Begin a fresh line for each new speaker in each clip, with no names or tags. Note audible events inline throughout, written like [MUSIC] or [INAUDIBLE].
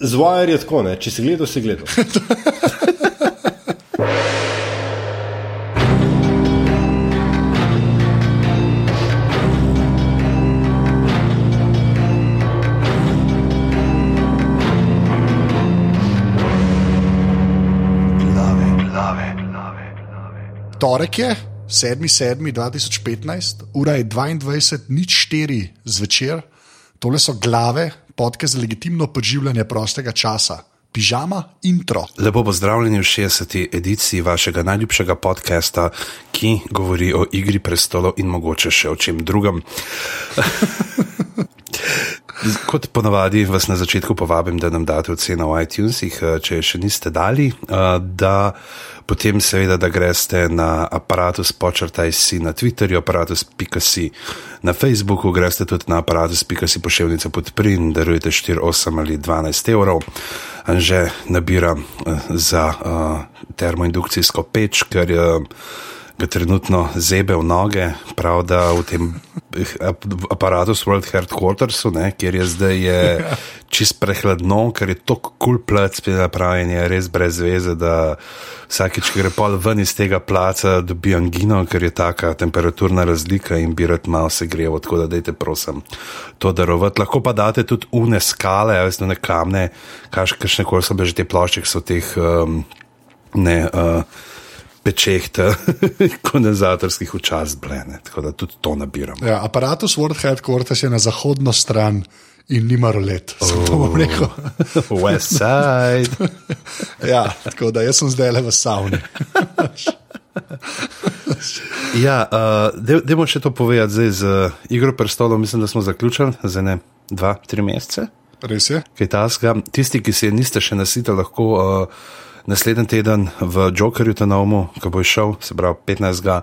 Zvajar je tako, ne? če si gledal, si gledal. [LAUGHS]
Torek je 7.7.2015, ura je 22.04 zvečer, tole so glave, podke za legitimno preživljanje prostega časa. Pižama intro.
Lepo pozdravljeni v 60. ediciji vašega najljubšega podcasta, ki govori o igri prestolov in mogoče še o čem drugem. [LAUGHS] Kot ponavadi, vas na začetku povabim, da nam date oceno v iTunesih, če je še niste dali, da potem seveda, da greste na aparatus počrtaj si na Twitterju, aparatus.si na Facebooku, greste tudi na aparatus.si pošiljnica podpri in darujete 4, 8 ali 12 evrov. Anže nabira za uh, termoindukcijsko peč, ker je. Trenutno zebe v noge, prav da v tem aparatu World Headquartersu, ne, kjer je zdaj je [LAUGHS] čist prehladno, ker je to kul cool plac, napravljen je res brez veze, da vsakeč, ki gre pol ven iz tega placa, dobi angino, ker je taka temperaturna razlika in bi rad malo se grevo, tako da dajte prosim to darovati. Lahko pa date tudi une skale, ali ne kamne, kakšne koli so že te plošče, ki so teh um, ne. Uh, pečeh, [LAUGHS] kondenzatorskih včasih blene, tako da tudi to nabiram.
Ja, aparatus World Headquarters je na zahodno stran in nima rolet, [LAUGHS] zato bom rekel.
West [LAUGHS] Side.
ja, tako da jaz sem zdaj le v savni.
ja, uh, Demo še to povedati zdaj z uh, Igro prstolov, mislim, da smo zaključili za ne dva, tri mesece.
Res je.
Tisti, ki se niste še nasitili, lahko. Uh, naslednji teden v Jokerju, ta novemu, ki bo šel, se pravi 15. Uh,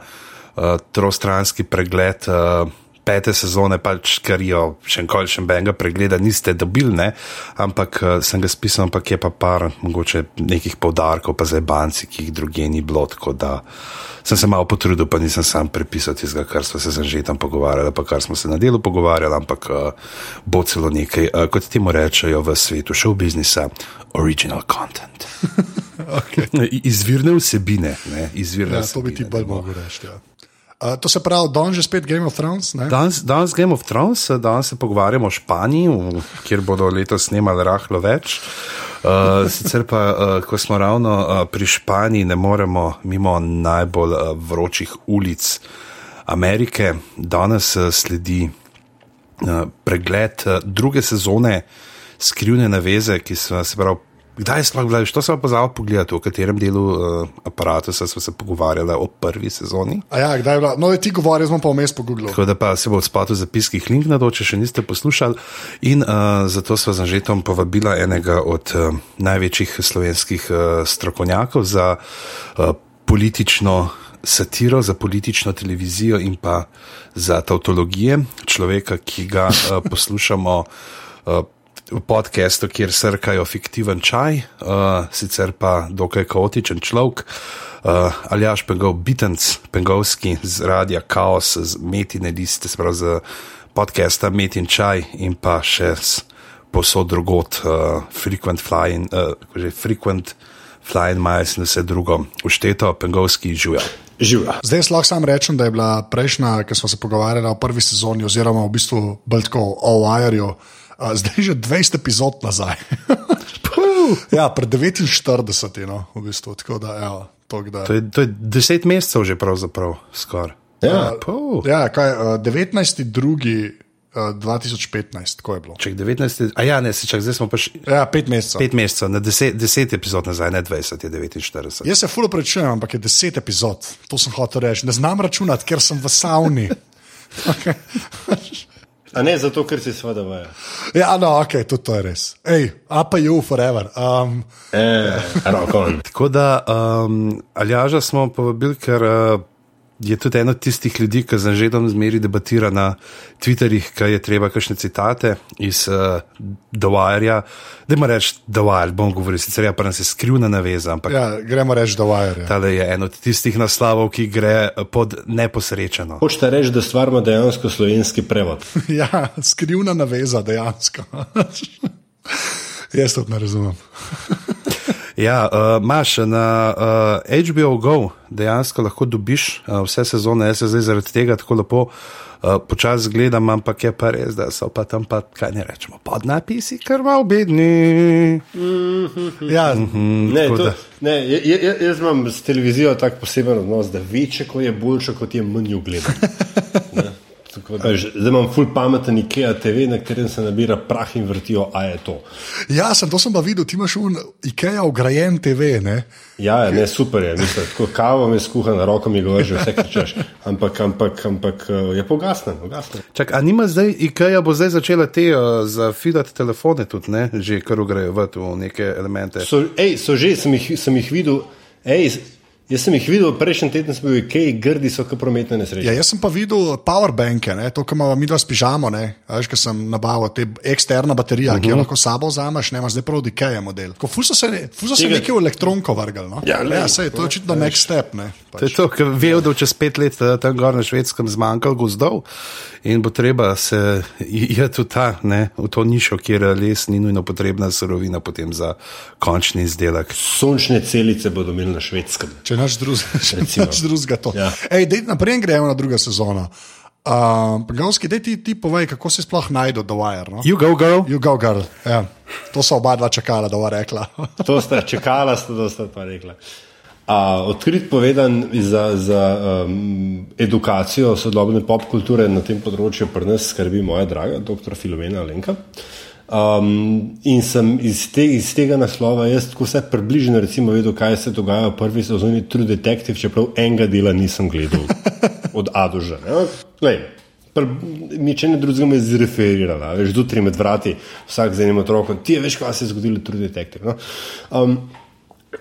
eh, trostranski pregled. Uh, Pete sezone, pač, ker jo še enkoli še benga pregleda, niste dobili, ne? ampak uh, sem ga spisal, ampak je pa par, mogoče nekih povdarkov, pa zdaj banci, ki jih druge ni bilo, tako da sem se malo potrudil, pa nisem sam prepisal tistega, kar smo se že tam pogovarjali, pa kar smo se na delu pogovarjali, ampak uh, bo celo nekaj, uh, kot ti mu rečejo v svetu show biznisa, original content. [LAUGHS] okay. Izvirne vsebine. Ne, izvirne
ja,
vsebine,
to bi ti bolj mogel reči. Ja. Uh, to se pravi, danes že spet Game of Thrones?
Danes, danes Game of Thrones, danes se pogovarjamo o Španiji, kjer bodo letos snemali rahlo več. Uh, sicer pa, uh, ko smo ravno uh, pri Španiji, ne moremo mimo najbolj uh, vročih ulic Amerike. Danes uh, sledi uh, pregled uh, druge sezone Skrivne naveze, ki so se pravi Kdaj smo bili, što smo pozvali pogledati, v katerem delu uh, aparata smo se pogovarjali o prvi sezoni?
Ja, kdaj je bilo? No, ti govoriš, smo pa vmes pogledali.
Tako da pa se bo v spatu zapiskih link na to, če še niste poslušali. In uh, zato smo z Anžetom povabila enega od uh, največjih slovenskih uh, strokovnjakov za uh, politično. Satiro za politično televizijo in pa za tautologije, človeka, ki ga uh, poslušamo uh, v podkastu, kjer srkajo fiktiven čaj, uh, sicer pa dokaj kaotičen človek. Uh, Aljaš Pengov, Bitens, Pengovski z radia Chaos, z Metine liste, sprav z podcasta Metin čaj in pa še s posod drugot, uh, Frequent Flying, uh, že Frequent Flying Miles in vse drugo. Ušteto, Pengovski živijo.
Živa.
Zdaj lahko sam rečem, da je bila prejšnja, ki smo se pogovarjali o prvi sezoni, oziroma v bistvu tako o Wireju, zdaj že 20 epizod nazaj. [LAUGHS] ja, pred 49, no, v bistvu. Da, ja, to, da...
to, je, to je 10 mesecev že pravzaprav skoraj.
Ja, uh, ja kaj, uh, 19. drugi. 2015, ko je bilo.
Če 19, a ja, ne, se čak, zdaj smo pa še.
Ja, 5 mesecev.
5 mesecev, na 10, 10 epizod nazaj, ne 20, je 49.
Jaz se fulo prečujem, ampak je 10 epizod, to sem hotel reči. Ne znam računati, ker sem v savni. [LAUGHS] [LAUGHS]
A ne zato, ker si seveda vaja.
Ja, no, ok, tudi to je res. Ej, apa you forever. Um,
e,
Tako da, um, Aljaža smo povabili, ker. Uh, je tudi eno od tistih ljudi, ki za žedom zmeri debatira na Twitterih, kaj je treba kakšne citate iz uh, Dwyer-ja. Dajmo reči Dwyer, bom govoril, sicer je ja, pa nas je skrivna naveza. Ampak,
ja, gremo reči Dwyer. Ja.
Tale je en od tistih naslovov, ki gre pod neposrečeno.
Hočete reči, da stvar ima dejansko slovenski prevod? [LAUGHS]
ja, skrivna naveza dejansko. [LAUGHS] Jaz to ne razumem. [LAUGHS]
Ja, uh, imaš na uh, HBO Go dejansko lahko dobiš uh, vse sezone, jaz se zdaj zaradi tega tako lepo uh, počasi gledam, ampak je pa res, da so pa tam pa, kaj ne rečemo, podnapisi, kar malo bedni.
Ja,
Ne,
tako
to,
da.
ne, je- jaz imam s televizijo tak poseben odnos, da večje, ko je boljše, kot je manj ugledno. [LAUGHS] Da, Zdaj imam ful pameten IKEA TV, na katerem se nabira prah in vrtijo, a je to.
ja sem, to sem pa videl, ti imaš un IKEA ugrajen TV. Ne?
Ja, ja, ne, super je, mislim, tako kavo mi skuha na roko, mi vrže, vse kričeš. Ampak, ampak, ampak eh, je pogasnen, pogasnen.
Čak, a nima zdaj, IKEA bo zdaj začela te uh, za filat telefone tudi, ne? že kar grejo v neke elemente.
So, ej, so že, sem jih, sem jih videl, ej, jaz sem jih videl, prejšnji teden sem bil v IKEA, grdi so kot prometne nesreče.
Ja, jaz sem pa videl powerbanke, ne, to, kar imamo mi dva s pižamo, ne, a veš, ker sem nabavil te eksterna baterija, uh -huh. ki jo lahko s sabo vzameš, ne, imaš zdaj prav DK model. Ko ful so se, ful so se nekaj v elektronko vrgli. No?
Ja, glej,
ja sej, to je očitno next step. Ne,
To je to, ker vejo, da čez pet let eh, tam gor na švedskem zmanjkalo gozdov in bo treba se iti v, ta, ne, v to nišo, kjer les ni nujno potrebna surovina potem za končni izdelek.
Sončne celice bodo imeli na švedskem.
Če [LAUGHS]
Recimo.
naš drugega to.
Ja.
Ej, dej, naprej gremo na drugo sezono. Uh, Gavski, dej ti, ti povej, kako si sploh najdel The Wire. No?
You go, girl.
You go, girl. Ja. To so oba dva čakala, da bo rekla. [LAUGHS]
To sta čakala, sta to sta pa rekla. Uh, odkrit povedan za, za um, edukacijo sodobne pop kulture na tem področju pri nas skrbi moja draga, dr. Filomena Lenka. Um, in sem iz, te, iz tega naslova jaz tako vse približno recimo vedel, kaj se dogaja v prvi sezoni True Detective, čeprav enega dela nisem gledal [LAUGHS] od A do Ž. Mi če ne drugega me zreferirala, veš, zjutraj med vrati, vsak z enim otrokom, ti veš, kaj se je zgodilo, True Detective. No? Um,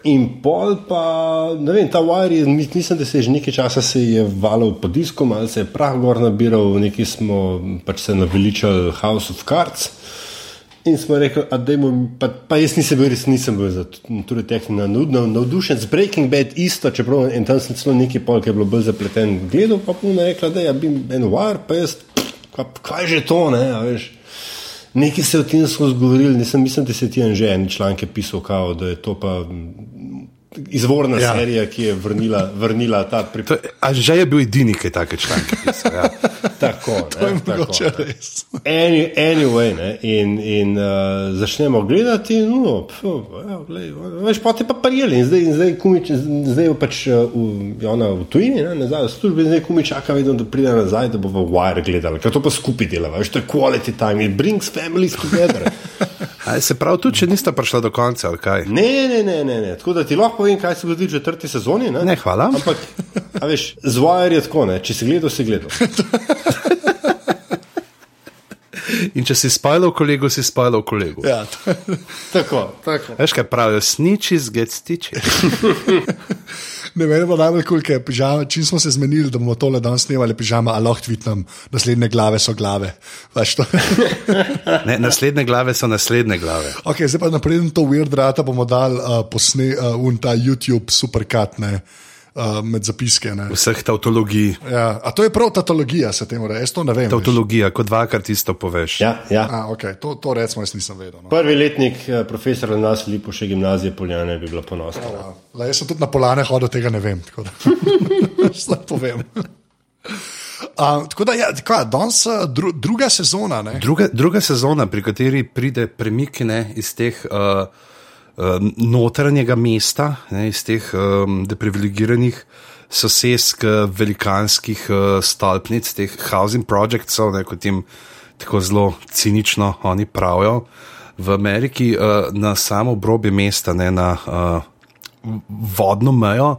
In pol pa, ne vem, ta wire, je, mi- mislim, da se je že nekaj časa se je valil po disku, malo se je prah gor nabiral, neki smo pač se naveličali House of Cards. In smo rekli, da pa, pa jaz nisem bil, res nisem bil za tudi tek navdušen, navdušen z Breaking Bad isto, čeprav en tam sem celo nekaj pol, ki je bilo bolj zapleten, gledal pa puna rekla, da je bil en wire, pa jaz, kaj, že to, ne, veš. Nekaj se je o tem zgovorili, nisem mislim, da se ti je že en članek pisal, kao, da je to pa izvorna
Ja.
ja. serija, ki je vrnila, vrnila ta
je- a že je bil edini, ki je take članke pisal. Ja. [LAUGHS]
Tako,
To je
ne, tako,
res.
Any, anyway, ne, in, in uh, začnemo gledati, no, pfu, ja, glej, veš, pa te pa prijeli. In zdaj, in zdaj, kumič, zdaj pač uh, v, ona v tujini, ne, nazaj v službi, zdaj kumi čaka, vedno, da pride nazaj, da bo v Wire gledala, ker to pa skupaj dela, veš, to je quality time, it brings families together.
A, se pravi, tudi če nista prišla do konca, ali kaj?
Ne, ne, ne, ne, ne. Tako da ti lahko povem, kaj se zgodi v četrti sezoni. Ne,
Ne, hvala.
Ampak, a veš, z Wire je tako, ne, če si gledal, si gledal.
In če si spajal kolegu, si spajal kolegu.
Ja,
Tako, tako.
Veš kaj pravijo, snitches get stitches. [LAUGHS]
ne vem, bo najbolj kul, ker je pižama. Čim smo se zmenili, da bomo tole dan snemali pižama, a lahko tvitnem, naslednje glave so glave.
Ne, naslednje glave so naslednje glave.
okay, zdaj pa naprej na to weird rata bomo dali uh, posne, uh, un ta YouTube supercut ne, uh, med zapiske. Ne.
Vseh tautologij.
Ja, a to je prav tautologija, se temu reče, jaz to ne vem.
Tautologija, ko dvakrat isto poveš.
Ja, ja.
A, okay, to, to recimo jaz nisem vedel. No.
Prvi letnik, eh, profesor na nas, lepo še gimnazije Poljane, bi bila ponosna.
Ja, Le, jaz sem tudi na polane hodil, tega ne vem. Tako da, [LAUGHS] Zdaj povem. [LAUGHS] Um, tako da, ja, tako, danes uh, dru, druga sezona. Ne?
Druga, druga sezona, pri kateri pride premik ne, iz teh uh, notranjega mesta, ne, iz teh um, deprivilegiranih sosedsk, uh, velikanskih uh, stolpnic, teh housing projectsov, ne, kot jim tako zelo cinično oni pravijo. V Ameriki uh, na samo obrobje mesta, ne na uh, vodno mejo,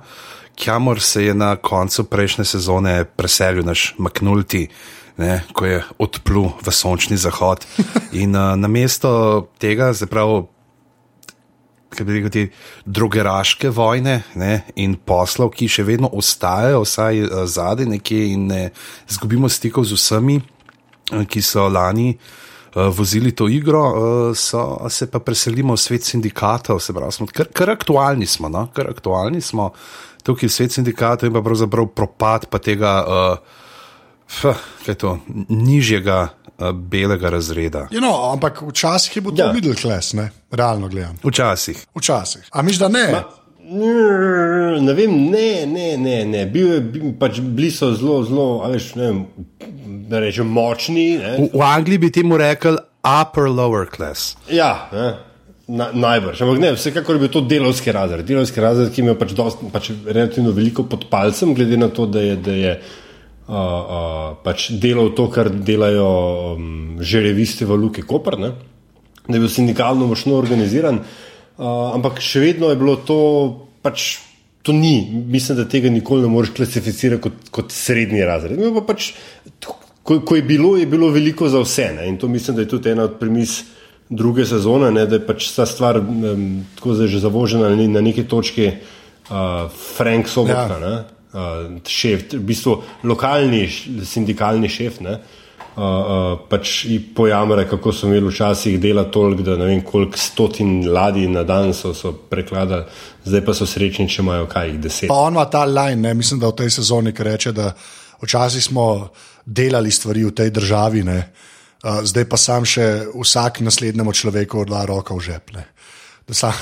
kamor se je na koncu prejšnje sezone preselil naš McNulty, ne, ko je odplul v sončni zahod. [LAUGHS] In uh, na mesto tega, zapravo, kaj bi rekel, te drugeraške vojne ne, in poslov, ki še vedno ostajajo, vsaj uh, zadaj nekje in ne zgubimo stikov z vsemi, uh, ki so lani. uh, Vozili to igro, so, se pa preselimo v svet sindikatov, se pravi, smo kar, kar aktualni smo. No? Kar aktualni smo tukaj v svet sindikatov in pa pravzaprav propad pa tega, uh, f, kaj je to, nižjega uh, belega razreda.
You know, ampak včasih je bil to
Ja.
middle class, ne? realno gledano.
Včasih.
Včasih. A miš, da ne?
Ne vem, ne, ne, ne. ne. Bil je, bil, pač bili so zelo, zelo, a veš, ne vem, da rečem, močni. Ne.
V, v Angliji bi temu rekel upper lower class.
Ja, ne. Na, najbrž. Ampak ne, vsekakor je bil to delovski razred. Delovski razred, ki ima pač, dost, pač relativno veliko pod palcem, glede na to, da je, da je uh, uh, pač delal to, kar delajo um, žerevisti v Luki Koper, ne? da je bil sindikalno močno organiziran. Uh, ampak še vedno je bilo to pač. To ni, mislim, da tega nikoli ne moreš klasificirati kot, kot srednji razred. Pa pač, ko, ko je bilo, je bilo veliko za vse. Ne? In to mislim, da je tudi ena od premis druge sezone, ne? da je pač ta stvar um, tako že zavožena na, neki točki. Uh, Frank Sobotka,
Ja.
ja. Uh, šef, v bistvu lokalni sindikalni šef. Ne? Uh, uh, pač pojamre, kako so imeli včasih dela toliko, da ne vem koliko stotin ladij na dan so, so prekladali, zdaj pa so srečni, če imajo kaj deset.
Pa on ima ta line, ne? mislim, da v tej sezoni, reče, da včasih smo delali stvari v tej državi, ne? uh, zdaj pa sam še vsak naslednjemu človeku da roko v žep. Sam,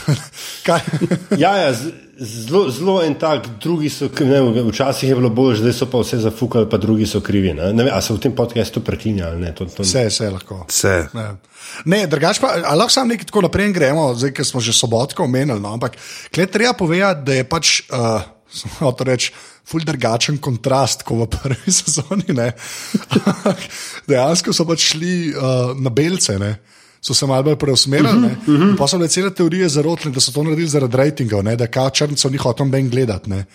[LAUGHS]
Ja, ja, zelo, zelo en tak, drugi so, k- ne, vem, včasih je bilo bolj, zdaj so pa vse zafukali, pa drugi so krivi. Ne, ne vem, a se v tem podkastu preklinjali? Ne, to, to,
vse, vse lahko.
Vse.
Ne, ne drugač pa, ali lahko samo nekaj tako naprej gremo, zdaj, ker smo že sobotko omenili. No, ampak, klej treba povedati, da je pač, uh, samo to reči, ful drugačen kontrast, kot v prvi [LAUGHS] sezoni. [LAUGHS] Dejansko so pač šli uh, na belce. Ne. So se malo bolj preusmerili, uh -huh, uh -huh. pa so bile cele teorije zarotne, da so to naredili zaradi rejtingov, ne, da kao črncev ni hotel ben gledati. Ne.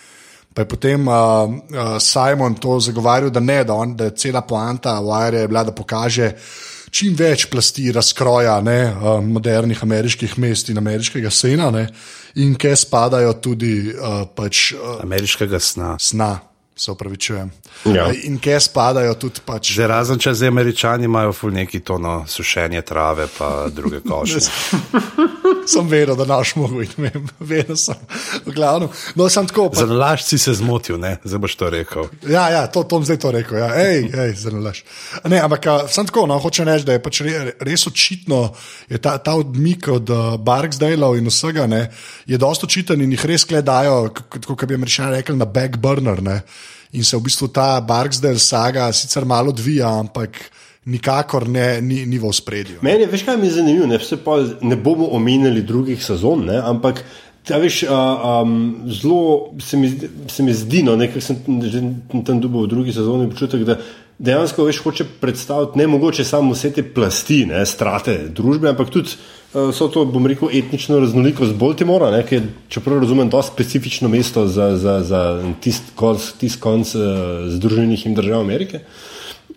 Pa je potem uh, uh, Simon to zagovarjal, da ne, da, on, da je cela poanta Wire je bila, da pokaže čim več plasti razkroja ne, uh, modernih ameriških mest in ameriškega sena, ne, in kje spadajo tudi uh, pač, uh,
Ameriškega sna.
sna, se upravičujem.
Ja.
Uh, in kje spadajo tudi pač.
Že razen če zdaj američani imajo ful neki tono sušenje trave, pa druge koše. [LAUGHS]
Sem vedel, da naš mogo in vem, vedel sem. V glavnem, no, sem tako. Pa,
Za nalašč si se zmotil, ne? zdaj boš to rekel.
Ja, ja, to Tom zdaj to rekel. Ja. Ej, ej, zanalaš. Ne, ampak sem tako, no, hočem reči, da je pač re, res očitno, je ta, ta odmik od uh, Barksdaleov in vsega, ne, je dosto očiten in jih res gledajo, kot bi američani rekli, na back burner. Ne. In se v bistvu ta Barksdale saga sicer malo odvija, ampak nikakor ne, ni, ni v spredju.
Meni, veš, kaj mi je zanimivo, ne, pa ne bomo omenjali drugih sezon, ne, ampak ta, veš, uh, um, zelo se mi, se mi zdi, no, nekaj sem že tam dobil v drugi sezoni občutek, da dejansko veš, hoče predstaviti ne mogoče samo vse te plasti, ne, strate družbe, ampak tudi uh, so to, bom rekel, etnično raznolikost Baltimora, ne, ki je, čeprav razumem, dosti specifično mesto za, za, za tisti konc, tist konc uh, Združenih držav Amerike.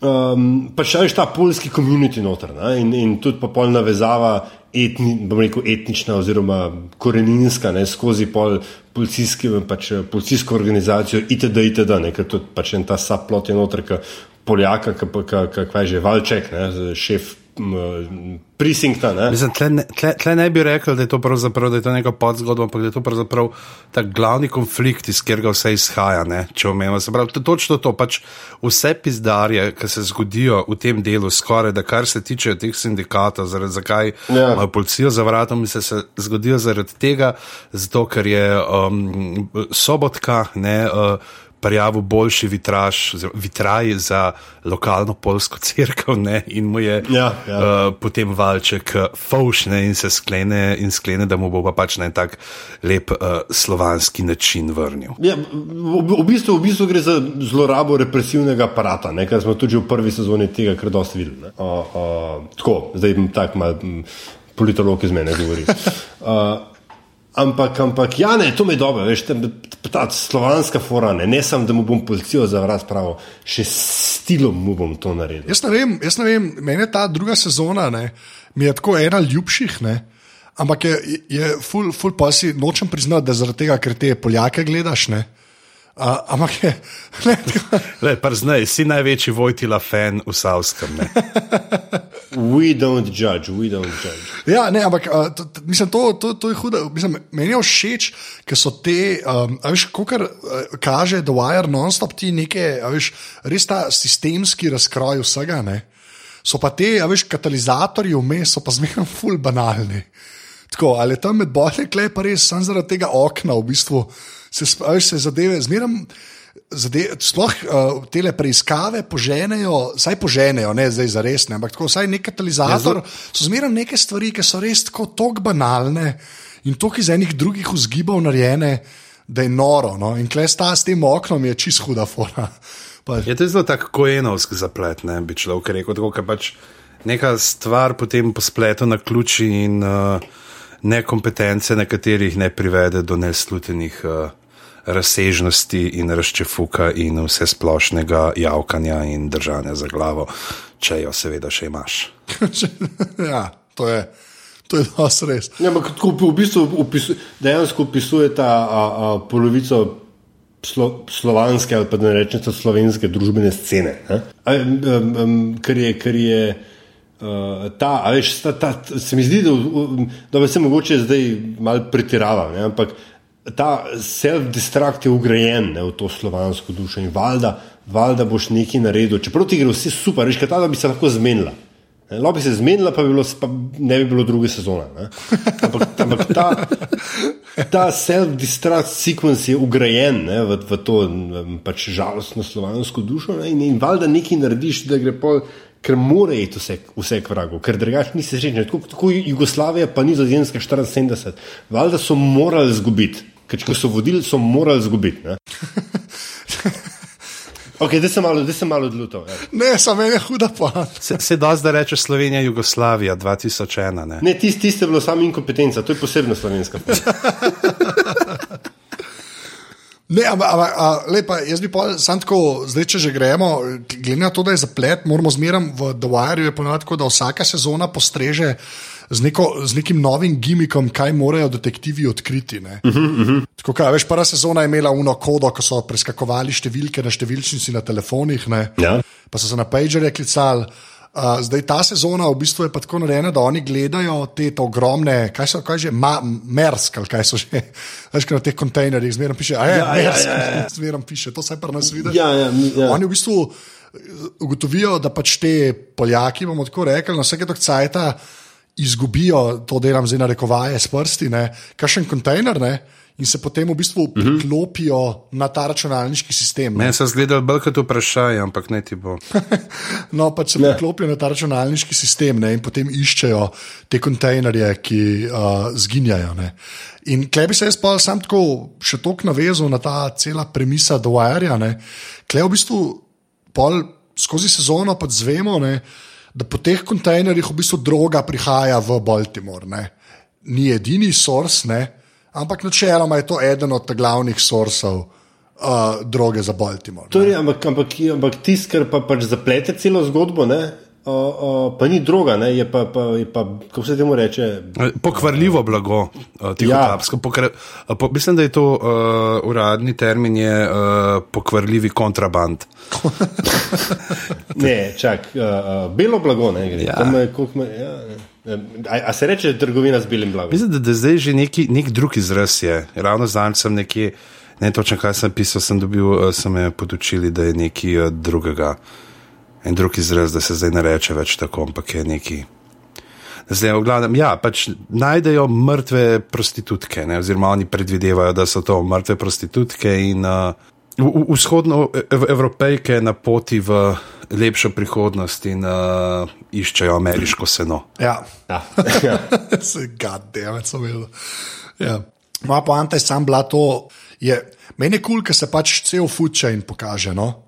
Um, pa še veš ta polski komunity noter ne? in, in tudi pa pol navezava etni, rekel, etnična oziroma koreninska ne? skozi pol policijski, pač, policijsko organizacijo itd. itd. ne? ker tudi pač en ta subplot je noter, ki Poljaka, ki pa ka, ka, kaj že Valček, ne? šef prisinkta. Ne?
Mislim, tle, tle, tle ne bi rekel, da je to pravzaprav da je to neka podzgodba, ampak da je to pravzaprav ta glavni konflikt, iz katerega vse izhaja. Ne? Če omenjamo, se pravi, to točno to, pač vse pizdarje, ki se zgodijo v tem delu, skoraj da kar se tiče teh sindikatov, zaradi zakaj
Ja.
imajo policijo za vratom, se, se zgodijo zaradi tega, zato ker je um, sobotka, ne. Uh, Prijavil boljši vitraž, vitraj za lokalno polsko crkvo, ne, in mu je
Ja, ja.
uh, potem valček uh, faušne in se sklene, in sklene, da mu bo pa pač na en tak lep uh, slovanski način vrnil.
Ja, v, v, bistvu, v bistvu gre za zlorabo represivnega aparata, ne, kar smo tudi v prvi sezoni tega kar dosti videli. ne. Uh, uh, tako, zdaj tako mal m, politolog iz mene govori. [LAUGHS] Uh, ampak, ampak, ja, ne, to me je dobro, veš, ta, ta slovanska fora, ne, samo, da mu bom policijo za vrat spravil, še stilom mu bom to naredil.
Jaz ne vem, jaz ne vem meni je ta druga sezona, ne, mi je tako ena ljubših, ne, ampak je, je ful, ful pa si nočem priznati, da zaradi tega, ker te Poljake gledaš. Ne. A, ampak je, [LAUGHS] ne,
Le, prznaj, si največji Vojtila fan v Savskem. Ne? [LAUGHS]
We don't judge, we don't judge.
ja, ne, ampak a, to, to, mislim, to, to, to je hudo. Mislim, meni je všeč, ker so te, um, a veš, kot kaže The Wire non-stop ti neke, a veš, res ta sistemski razkroj vsega. Ne. so pa te, a veš, katalizatorji vmes so pa zmerno ful banalni. Tako, ali tam med bolje, klej pa res, samo zaradi tega okna, v bistvu se, veš, se zadeve zmerno. Zade, sploh uh, te preiskave poženejo, saj poženejo, ne zdaj za res, ne, ampak tako vsaj nek katalizator. Ja, so zmeraj neke stvari, ki so res tako tok banalne in tok iz enih drugih vzgibov narejene, da je noro. No? In klej sta s tem oknom je čist huda fora. [LAUGHS] Pa,
Je to zelo tako kojenovski zaplet, ne bi človek rekel, tako ker pač neka stvar potem po spletu na ključi in uh, nekompetence nekaterih ne privede do neslutenih uh, razsežnosti in razčefuka in vse splošnega javkanja in držanja za glavo, če jo seveda še imaš. [LAUGHS]
ja, to je, to je dosti res.
Ja, ampak tako v bistvu opisu, dejansko opisuje ta a, a, polovico slo, slovanske ali pa da ne rečem slovenske družbene scene. ne. A, um, um, Ker je. Ker je Uh, ta, a veš, ta, ta, se mi zdi, da, da se mogoče zdaj malo pretiraval, ne, ampak ta self-destruct je ugrajen ne, v to slovansko dušo in valjda, valjda boš nekaj naredil, čeprav ti gre vse super, ta, da bi se lahko zmenila. Lahko bi se zmenila, pa, bi bilo, pa ne bi bilo druge sezone. ne. Ampak, ampak ta, ta self-destruct sequence je ugrajen ne, v, v to pač žalostno slovansko dušo ne, in, in valjda nekaj narediš, da gre pol. Ker mora iti vse, vse k vragu, ker drugače nisi srečen. Tako, tako Jugoslavija, pa Nizozemska 74, valjda so morali izgubiti, ker če so vodili, so morali izgubiti. ne. [LAUGHS] Ok, zdaj sem malo, zdaj sem malo odlutal. Ja.
Ne, samo je huda pa.
Se, se da reče Slovenija, Jugoslavija 2001. Ne?
Ne, tisti tist je bilo samo inkompetenca, to je posebna slovenska. [LAUGHS]
Ne, ampak, ampak a, lepa, jaz bi pa sam tako, zdaj če že gremo, glede na to, da je zaplet, moramo zmeraj v The Wire, je ponovadi tako, da vsaka sezona postreže z, neko, z nekim novim gimikom, kaj morajo detektivi odkriti. Uh -huh, uh -huh. Tako, kaj, veš, prva sezona je imela uno kodo, ko so preskakovali številke na številčnici na telefonih, ne,
Ja.
pa so se na pagerje klicali. Uh, zdaj ta sezona v bistvu je pa tako narejena, da oni gledajo te ogromne, kaj so kaj že, ma, mersk ali kaj so že, [LAUGHS] veš, na teh kontejnerjih, zmeraj piše, a je,
Ja, ja,
mersk,
ja, ja. [LAUGHS]
zmeraj piše, to se pa nas vidi.
Ja, ja, ja.
Oni v bistvu eh, ugotovijo, da pač te Poljaki, bomo tako rekli, na vsake tok cajta izgubijo, to delam zdaj na rekovaje s prsti, ne, kakšen kontejner, ne, in se potem v bistvu
Mhm.
priklopijo na ta računalniški sistem. ne.
Meni se zgleda bolj kot vprašanje, ampak ne ti bo. [LAUGHS]
No, pač se priklopijo na ta računalniški sistem ne, in potem iščejo te kontejnerje, ki uh, zginjajo. Ne. In klej bi se jaz pa sam tako še toliko navezal na ta cela premisa Dwyer-ja. Klej v bistvu pol skozi sezono pa zvemo, ne, da po teh kontejnerjih v bistvu droga prihaja v Baltimore. Ne. Ni edini source, ne, ampak načeloma je to eden od glavnih sourcev uh, droge za Baltimore.
Torej, ampak, ampak, ampak tisto, kar pa pač zaplete celo zgodbo, ne, o, o, pa ni droga, ne, je pa, pa, je pa kako se temu reče.
Pokvarljivo blago, uh, tihotapsko. Ja. Po, mislim, da je to uh, uradni termin, je uh, pokvarljivi kontraband.
Ne, čak, uh, uh, belo blago, ne gre.
Ja.
Tam je, koliko me, ja. A, a se reče trgovina z belim blagom?
Mislim, da, da zdaj že neki, nek drug izraz je. Ravno zdaj sem nekje, ne točno kaj sem pisal, sem dobil, uh, so me podučili, da je nekaj uh, drugega. En drug izraz, da se zdaj ne reče več tako, ampak je neki. Zdaj, v glavnem, ja, pač najdejo mrtve prostitutke, ne, oziroma oni predvidevajo, da so to mrtve prostitutke in uh, v- v- vzhodnoevropejke na poti v lepšo prihodnost in uh, iščejo ameriško seno.
Ja.
Ja. [LAUGHS] ja.
Se gadem, sem videl. Ja. Moja poanta je sam bila to, je, meni je kul, cool, ker se pač cel fučajn pokaže. No?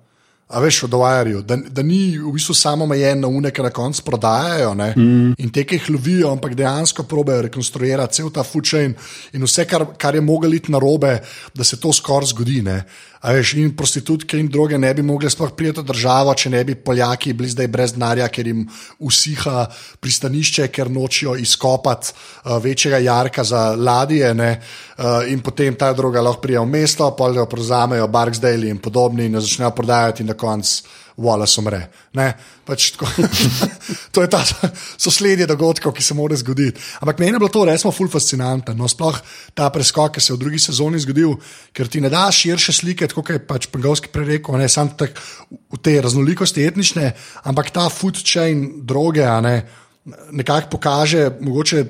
A veš, v Dwyerju, da, da ni v bistvu samo omejen na une, ki na koncu prodajajo ne? mm. in te, ki jih lovijo, ampak dejansko probejo rekonstruirati cel ta fučajn in vse, kar, kar je moglo iti na robe, da se to skoraj zgodi. Ne? A veš, in prostitutke in druge ne bi mogli sploh prijeti v državo, če ne bi Poljaki bili zdaj brez denarja, ker jim usiha pristanišče, ker nočijo izkopati uh, večjega jarka za ladje. Ne? Uh, in potem ta druga lahko prija v mesto, pa jo prevzamejo Barksdale in podobni in jo začnejo prodajati, in koncu Wallace umre. Ne, pač tako, [LAUGHS] to je ta sosledje dogodkov, ki se mora zgoditi. Ampak meni je bilo to resno ful fascinantno. No, sploh ta preskok, ki se je v drugi sezoni zgodil, ker ti ne da širše slike, kot je pač Pengovski prerekel, ne samo v tej raznolikosti etnične, ampak ta food chain droge, ne. Nekako pokaže, mogoče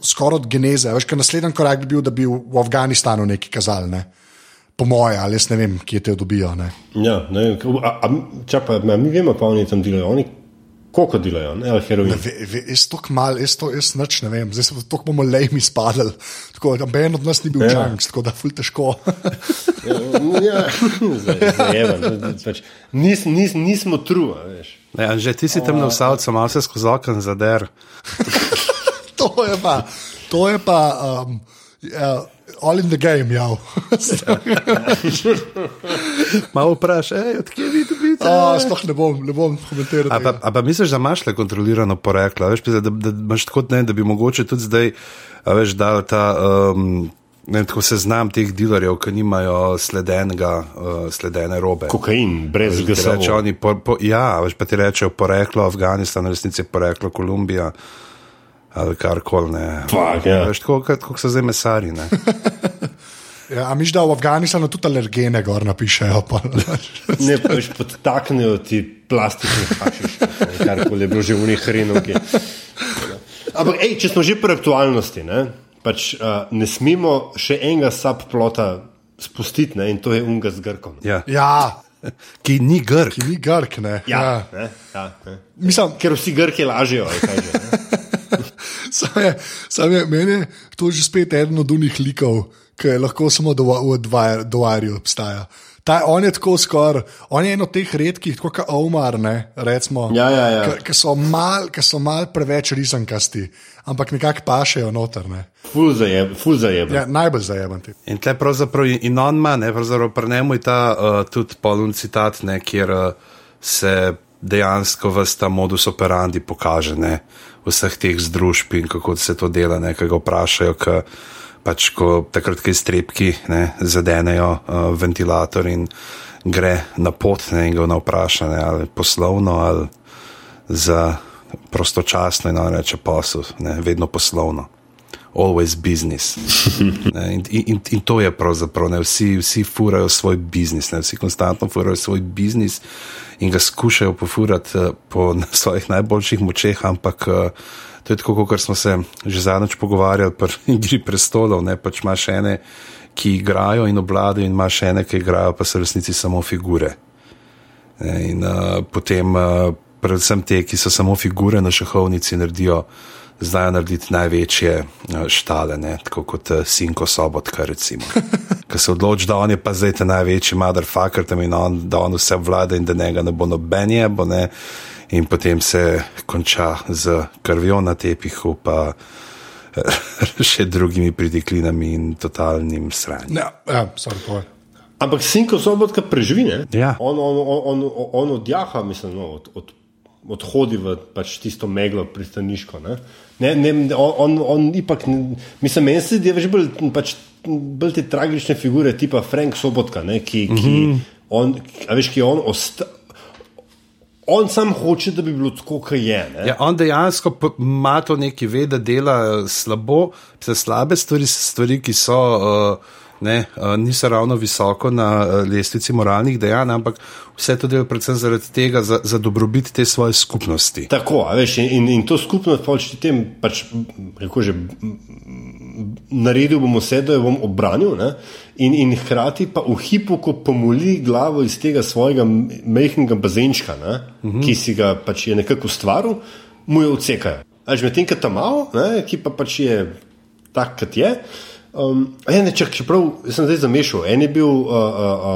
skoraj od geneze. Veš, naslednji korak bi bil, da bi v Afganistanu nekaj kazali. Ne? Po moje, ali jaz ne vem, kje te dobijo. Ne?
Ja, ne vem. A, a, če pa a, mi vemo, pa oni tam delajo. Oni Koliko delajo, ne, ali heroin?
Ne, ve, ve, jaz to mal, jaz to jaz nič ne vem, zdaj se to bomo lejmi spadali. Tako da noben od nas ni bil ja. čank, tako da ful težko. [LAUGHS]
ja, zajeven, pač, nis, nis, nismo truva, veš.
Ja, že ti si tam na vsalcu, malo se skozi okno zader. [LAUGHS]
to je pa, to je pa. Um, ja, all in the game, ja. [LAUGHS]
Malo vprašaj, odkje vi dobite?
Sploh ne bom, ne bom komentiral.
Ampak misliš, da imaš le kontrolirano poreklo? Veš, da, da, da imaš tako ne, da bi mogoče tudi zdaj, veš, da ta. Um, Ne, tako se znam teh dilerjev, ki nimajo sledenega, uh, sledene robe.
Kokain, brez gesa.
Ja, veš pa ti rečejo poreklo Afganistan, resnici poreklo Kolumbija ali kar koli.
Ja.
Veš, tako kot so zdaj mesari. Ne? [LAUGHS]
Ja, a miš, da v Afganistanu tudi alergene gor napišejo? Pa, [LAUGHS]
ne, pač podtaknejo ti plastične hašiš, kar koli je bilo že v njih hrenovki. Ampak, ej, če smo že pri aktualnosti, ne, pač, uh, ne smemo še enega subplota spustiti ne, in to je unga z Grkom.
Ja.
ja.
Ki ni grk.
Ki ni grk, ne.
Ja, ja. Ne, ja, ne. Mislim, Ker vsi grki lažejo. [LAUGHS] [LAUGHS]
Sam je, sam je, meni je to že spet eden od unih likov, ki je lahko samo v Dvarju obstaja. Ta, on je tako skoraj, on je eno od teh redkih, kot je Omar, ne, recimo,
ja, ja, ja.
ki so mal mal preveč risankasti, ampak nekako pašejo noter. Ne.
Ful zajeben. Ful zajeb.
Ja, najbolj zajeben.
In tle pravzaprav in on ima, ne, pravzaprav pri njemu je ta uh, tudi polun citat, ne, kjer uh, se dejansko v ta modus operandi pokaže. Ne vseh teh združb in kako se to dela, nekaj ga vprašajo, ka, pač ko takrat, ki strepki ne, zadenejo uh, ventilator in gre na pot ne, in ga na vprašanje ali poslovno ali za prostočasno in on reče posel, ne, vedno poslovno. Always business. [LAUGHS] In, in, in to je pravzaprav, ne, vsi, vsi furajo svoj biznis, ne, vsi konstantno furajo svoj biznis in ga skušajo pofurati eh, po [LAUGHS] svojih najboljših močeh, ampak eh, to je tako, kot smo se že zadnjič pogovarjali pri [LAUGHS] igri prestolov. Ne, pač imaš ene, ki igrajo in obladajo, in imaš ene, ki igrajo, pa so resnici samo figure. In uh, potem, uh, predvsem te, ki so samo figure na šahovnici, naredijo znajo narediti največje eh, štale, ne? tako kot uh, Sinko Sobotka. [LAUGHS] Ker se odloči, da on je pa zdaj ta največji motherfucker, on, da on vse vlada in da njega ne bo nobenje, bo ne. In potem se konča z krvjo na tepihu, pa eh, [LAUGHS] še drugimi pridiklinami in totalnim sranjem.
Ja, ja, sorry, to je.
Ampak Sinko Sobotka preživi,
ja.
on, on, on, on, on odjaha, mislim, no, od, od odhodi v pač tisto meglo pristaniško. Ne? Ne, ne, on, on, on ipak, mislim, meni se zdi, da je bolj, pač, bolj te tragične figure, tipa Frank Sobotka, ne, ki, ki, mm -hmm. on, veš, ki on osta. On sam hoče, da bi bilo tako, kot je.
Ja, on dejansko ima to nekaj, ve, da dela slabo, vse slabe stvari, stvari ki so. Uh, ne, uh, niso ravno visoko na uh, lestvici moralnih dejanj, ampak vse to dela predvsem zaradi tega, za, za dobrobit te svoje skupnosti.
Tako, veš, in, in to skupnost pač tem, pač, kako že, naredil bom vse, da jo bom obranil. Ne? In, in hkrati pa v hipu, ko pomoli glavo iz tega svojega mehkega bazenčka, uh -huh. ki si ga pač je nekako ustvaril, mu jo odsekajo. Medtem, ki je tam malo, ne, ki pa pač je tak, kot je. Um, ne, čak, čeprav sem zdaj zamešal, en je bil uh, uh,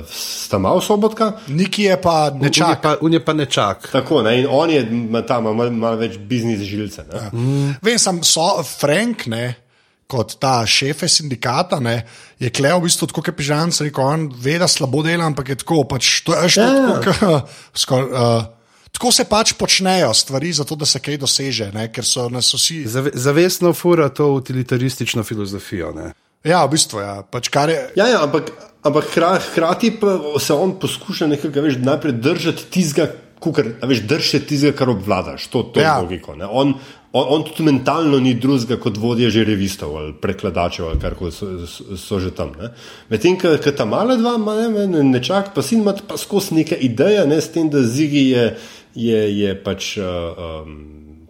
uh, stamal sobotka,
neki je pa nečak.
Un je pa nečak.
Tako, ne, in on je tam malo mal več biznis žilce. Ja.
Mm. Vem, sem so, Frank, ne, kot ta šefe sindikata, ne, je klev v bistvu tako, kot je pižan, rekel, on ve, da slabo dela, ampak je tako, pač to je še ja. tako, [LAUGHS] skor, uh, Tako se pač počnejo stvari, zato da se kaj doseže, ne? ker so nas vsi.
Zave, zavestno fura to utilitaristično filozofijo. Ne?
Ja, v bistvu. Ja. Pač
je... Ja, ja, ampak, ampak hkrati pa se on poskuša nekako, veš, najprej držati tizga, kukar, veš, držati tizga, kar obvladaš, to, to
Ja.
je logiko. Ne? On, on, on tudi mentalno ni drugega kot vodja že revistov ali prekladačev ali kar so, so, so že tam. ne. Medtem, ko ko ta mala dva, ne, ne, nečak, pa sin ima pa skozi neke ideje, ne, s tem, da Zigi je, je, je pač uh, um,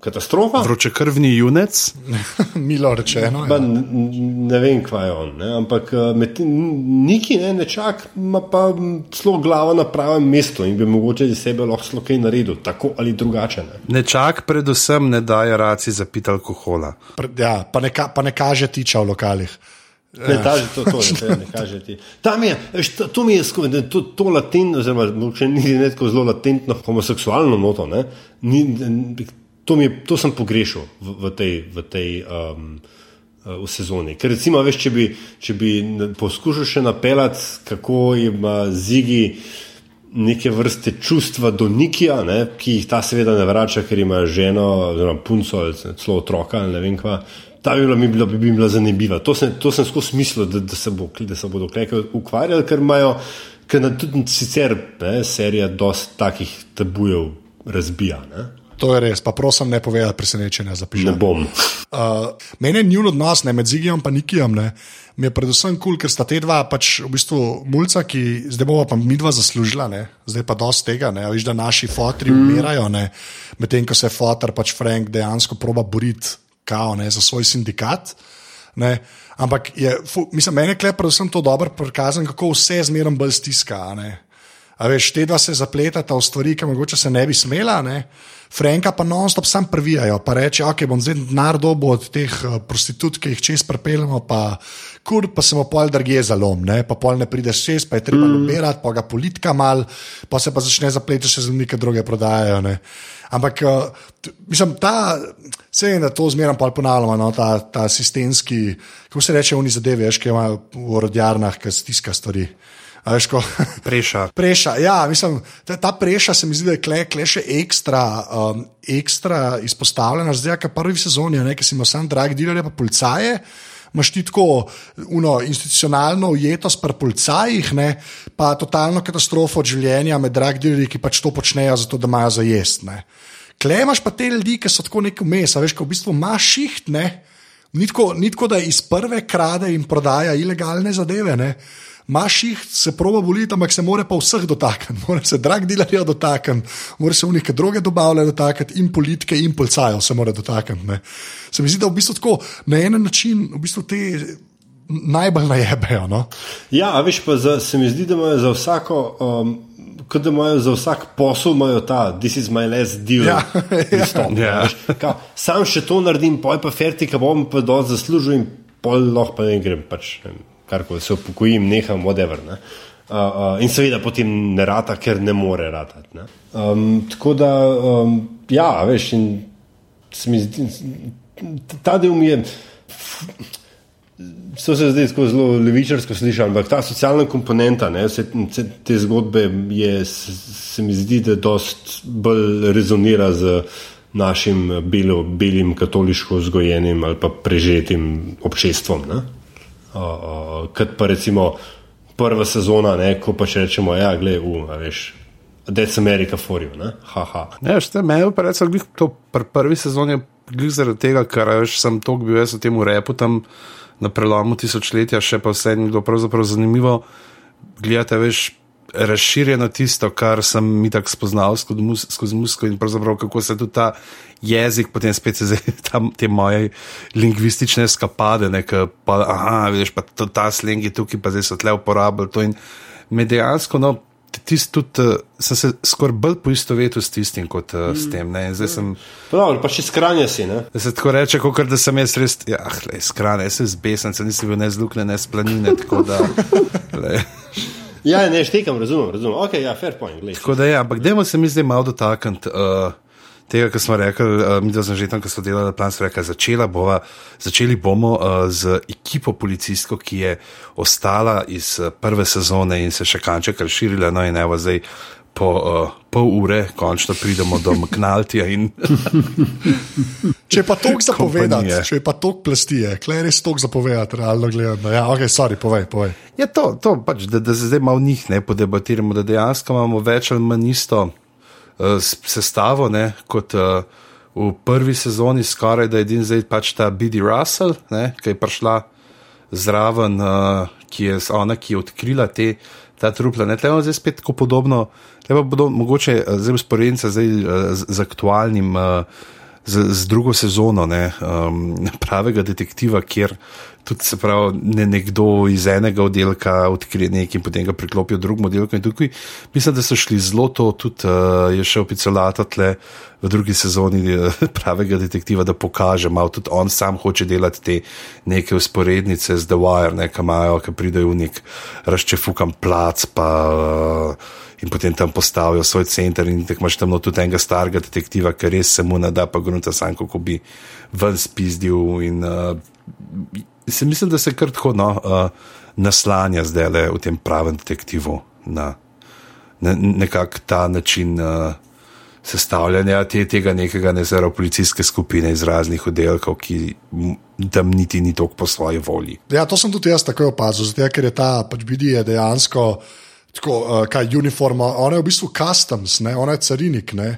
katastrofa.
Vročekrvni junec. [LAUGHS]
Milo rečeno.
Pa,
Ja.
ne vem, kaj je on, ne? ampak med tem- Niki, ne, nečak, ima pa m, celo glavo na pravem mestu in bi mogoče iz sebe lahko kaj naredil, tako ali drugače. Ne?
Nečak predvsem ne daje raci za pit alkohola.
Pre- Ja, pa, ne ka, pa ne kaže tiča v lokalih.
Ne, ta, že to, to je, ne kaže ti. Tam je, veš, to, mi je skupaj, to, to latentno, oziroma mogoče ni ne tako zelo latentno homoseksualno noto, ne, ni, ne, to, mi je, to sem pogrešal v, v tej, v tej um, v sezoni. Ker recimo, veš, če bi, če bi poskušal še napeljati, kako ima Zigi neke vrste čustva do Nikija, ne, ki jih ta seveda ne vrača, ker ima ženo, oziroma punco ali celo otroka ali ne vem kva. Ta bi bila, mi bila, bi bila zanimiva. To sem, to sem skozi mislil, da, da, se bo, da se bodo kleke ukvarjali, ker imajo, ker na, tudi sicer ne, serija dosti takih tabujev razbija. Ne.
To je res, pa prosim, ne povedati presenečenja za
Ne
pižam.
bom.
Uh, mene je njun odnos ne, med Zigijem in Nikijem, ne, mi je predvsem kul, cool, ker sta te dva pač v bistvu mulca, ki zdaj bomo pa mi dva zaslužila, ne, zdaj pa dosti tega, ne, viš, da naši fotri umirajo, ne, medtem ko se fotor pač Frank dejansko proba boriti kao, ne, za svoj sindikat. Ne. Ampak je, fu, mislim, meni je kle predvsem to dobro prikazano, kako vse zmeraj bolj stiska. a veš, te dva se zapletata v stvari, ki mogoče se ne bi smela, ne? Franka pa non-stop sam prvijajo, pa reče, ok, bom zdaj denar dobo od teh uh, prostitutk, ki jih čez prepeljemo, pa kur, pa se mu pol drugje zalom, ne? pa pol ne prideš čez, pa je treba mm. lobirati, pa ga politika mal, pa se pa začne zapletati še za neke druge prodajajo. Ne? Ampak, t- mislim, ta, se vem, da to zmeraj pol ponavljamo, no? ta, ta sistemski, kako se reče, oni zadeve, veš, ki imajo v orodjarnah, ki stiska stvari. Veš, ko, [LAUGHS]
Preša.
Preša, ja, mislim, ta, ta preša se mi zdi, da je kle, kle še ekstra, um, ekstra izpostavljena, zdaj, ker prvi sezoni, a ne, ki si imel sam drag dealerje, pa policaje. Maš ti tako uno, institucionalno ujetost pri policajih, ne, pa totalno katastrofo od življenja med drag dealerji, ki pač to počnejo, zato da imajo za jesti. Klej imaš pa te ljudi, ki so tako nek vmes, veš, ko v bistvu imaš šiht, ne, ni tako, ni tako, da iz prve krade in prodaja ilegalne zadeve. Ne. Maš jih, se proba boliti, ampak se mora pa vseh dotakniti, [LAUGHS] mora se drag dealerja dotakniti, mora se unike druge dobavljajo dotakniti in politike in policajev se mora dotakniti. ne. Se mi zdi, da v bistvu tako na en način v bistvu te najbolj najebejo. No?
Ja, a veš pa, za, se mi zdi, da imajo za vsako. Um, Kot da imajo za vsak posel, imajo ta, this is my last deal.
Ja, [LAUGHS]
pristop,
ja.
veš. Kao, sam še to naredim, poj pa ferti, ki bom pa dol zaslužil in pol lahko pa ne grem, pač, ne karkoli se upokojim, neham, whatever. Ne. Uh, uh, in seveda potem ne rata, ker ne more ratati. Ne. Um, tako da, um, ja, veš, in se zdi, ta del mi je. To se zdaj zelo levičarsko sliši, ampak ta socialna komponenta ne, vse, vse te zgodbe je, se, se mi zdi, da dost bolj rezonira z našim belo, belim katoliško vzgojenim ali pa prežetim občestvom. Ne. Uh, kot pa recimo prva sezona, ne, ko pa še rečemo, ja, gledaj, uh, a veš. That's America for you, ne? haha.
Ne, veš, te meni pa recimo, glih to pr prvi sezoni, glih zaradi tega, ker veš, sem tok bil jaz v tem repu tam na prelomu tisočletja, še pa vse ni bilo pravzaprav zanimivo. Gledate, veš, razširjeno tisto, kar sem mi tako spoznal skozi, mus, skozi muziko in pravzaprav kako se tudi ta jezik, potem spet se [LAUGHS] tam te moje lingvistične skapade, nekaj pa, aha, vidiš, pa to, ta sleng je tukaj, pa zdaj so tle uporabljali to in me dejansko, no, Tist, tudi, uh, sem se skoraj bolj poistovetil s tistim, kot uh, s tem. Ne? in Zdaj sem,
Pa, dobro, pa še skranja si, ne?
da se tako reče, kot da sem jaz res, ja, le, skran, jaz sem zbesen, nisem bil ne z lukne, ne s planine. Tako da. [LAUGHS]
Ja, ne štekam, razumem, razumem. Ok, ja, fair point. Glej.
Tako da, ja, ampak dajmo se mi zdaj malo dotakniti. Uh, Tega, kar smo rekli, uh, mi dva smo že tam, ko smo delali plan, smo rekli, začela bova, začeli bomo uh, z ekipo policistko, ki je ostala iz uh, prve sezone in se še kanček razširila, no in evo zdaj po uh, pol ure končno pridemo do McNaltija. In... [LAUGHS]
če je pa tok zapovedati,
Kompanije.
če je pa tok plasti, klej res tok zapovedati, realno gledano. Ja, ok, sorry, povej, povej.
Ja, to, to pač, da, da se zdaj malo njih ne podebatiramo, da dejansko imamo več ali manj isto uh, sestavo ne, kot uh, v prvi sezoni, skoraj da je edin zdaj pač ta B.D. Russell, ne, ki je prišla zraven, uh, ki je ona, ki je odkrila te. Ta trupla, ne, tlemo zdaj spet tako podobno, tlemo bodo mogoče eh, zdaj usporednica zdaj eh, z, z aktualnim, eh, z, z drugo sezono, ne, um, pravega detektiva, kjer tudi se pravi, ne nekdo iz enega oddelka odkrije nekaj in potem ga priklopijo v drugem oddelku. In tukaj mislim, da so šli zelo to, tudi uh, je šel picolata tle v drugi sezoni eh, [LAUGHS] pravega detektiva, da pokaže, malo tudi on sam hoče delati te neke usporednice z The Wire, ne, ki imajo, ki pridejo v nek razčefukan plac, pa uh, in potem tam postavijo svoj center in tako imaš tam tudi enega starega detektiva, ki res se mu nada, pa grunta sam, kako bi ven spizdil in uh, se mislim, da se kar tako no, uh, naslanja zdaj le v tem pravem detektivu na, na nekak ta način. Uh, Sestavljanja te, tega nekega nezero policijske skupine iz raznih oddelkov, ki tam niti ni toliko po svoji volji.
Ja, to sem tudi jaz takoj opazil, zato ker je ta pač je dejansko tako, uh, kaj uniforma, ona je v bistvu customs, ne? ona je carinik, ne?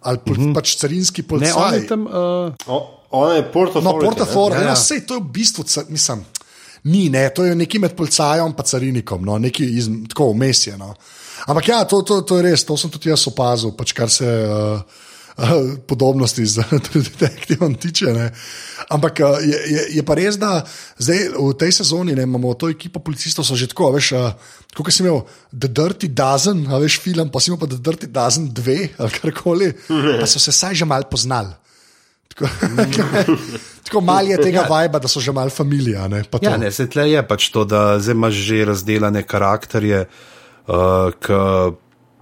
ali pol, mm -hmm. pač carinski
Mhm. Ne, on
policaj.
je tam. Uh,
O, ona je Porto
No, portafora,
Ja,
ja,
ja.
sej to je v bistvu, mislim, ni, ne, to je nekaj med policajem in carinikom, no, nekaj iz, tako vmes je. No. Ampak ja, to, to, to je res, to sem tudi jaz opazil, pač kar se uh, uh, [LAUGHS] podobnosti z [LAUGHS] detektivom tiče. Ne. Ampak uh, je, je, je pa res, da zdaj v tej sezoni ne, imamo to ekipo policistov, so že tako, veš, uh, kot si imel The Dirty Dozen, veš, film, pa si imel pa The Dirty Dozen 2 ali karkoli, pa so se saj že mal poznali. Tako, [LAUGHS] tako malo je tega vajba, da so že malo familija. Ne,
ja, ne, se tle je pač to, da zdaj imaš že razdeljene karakterje, uh, ki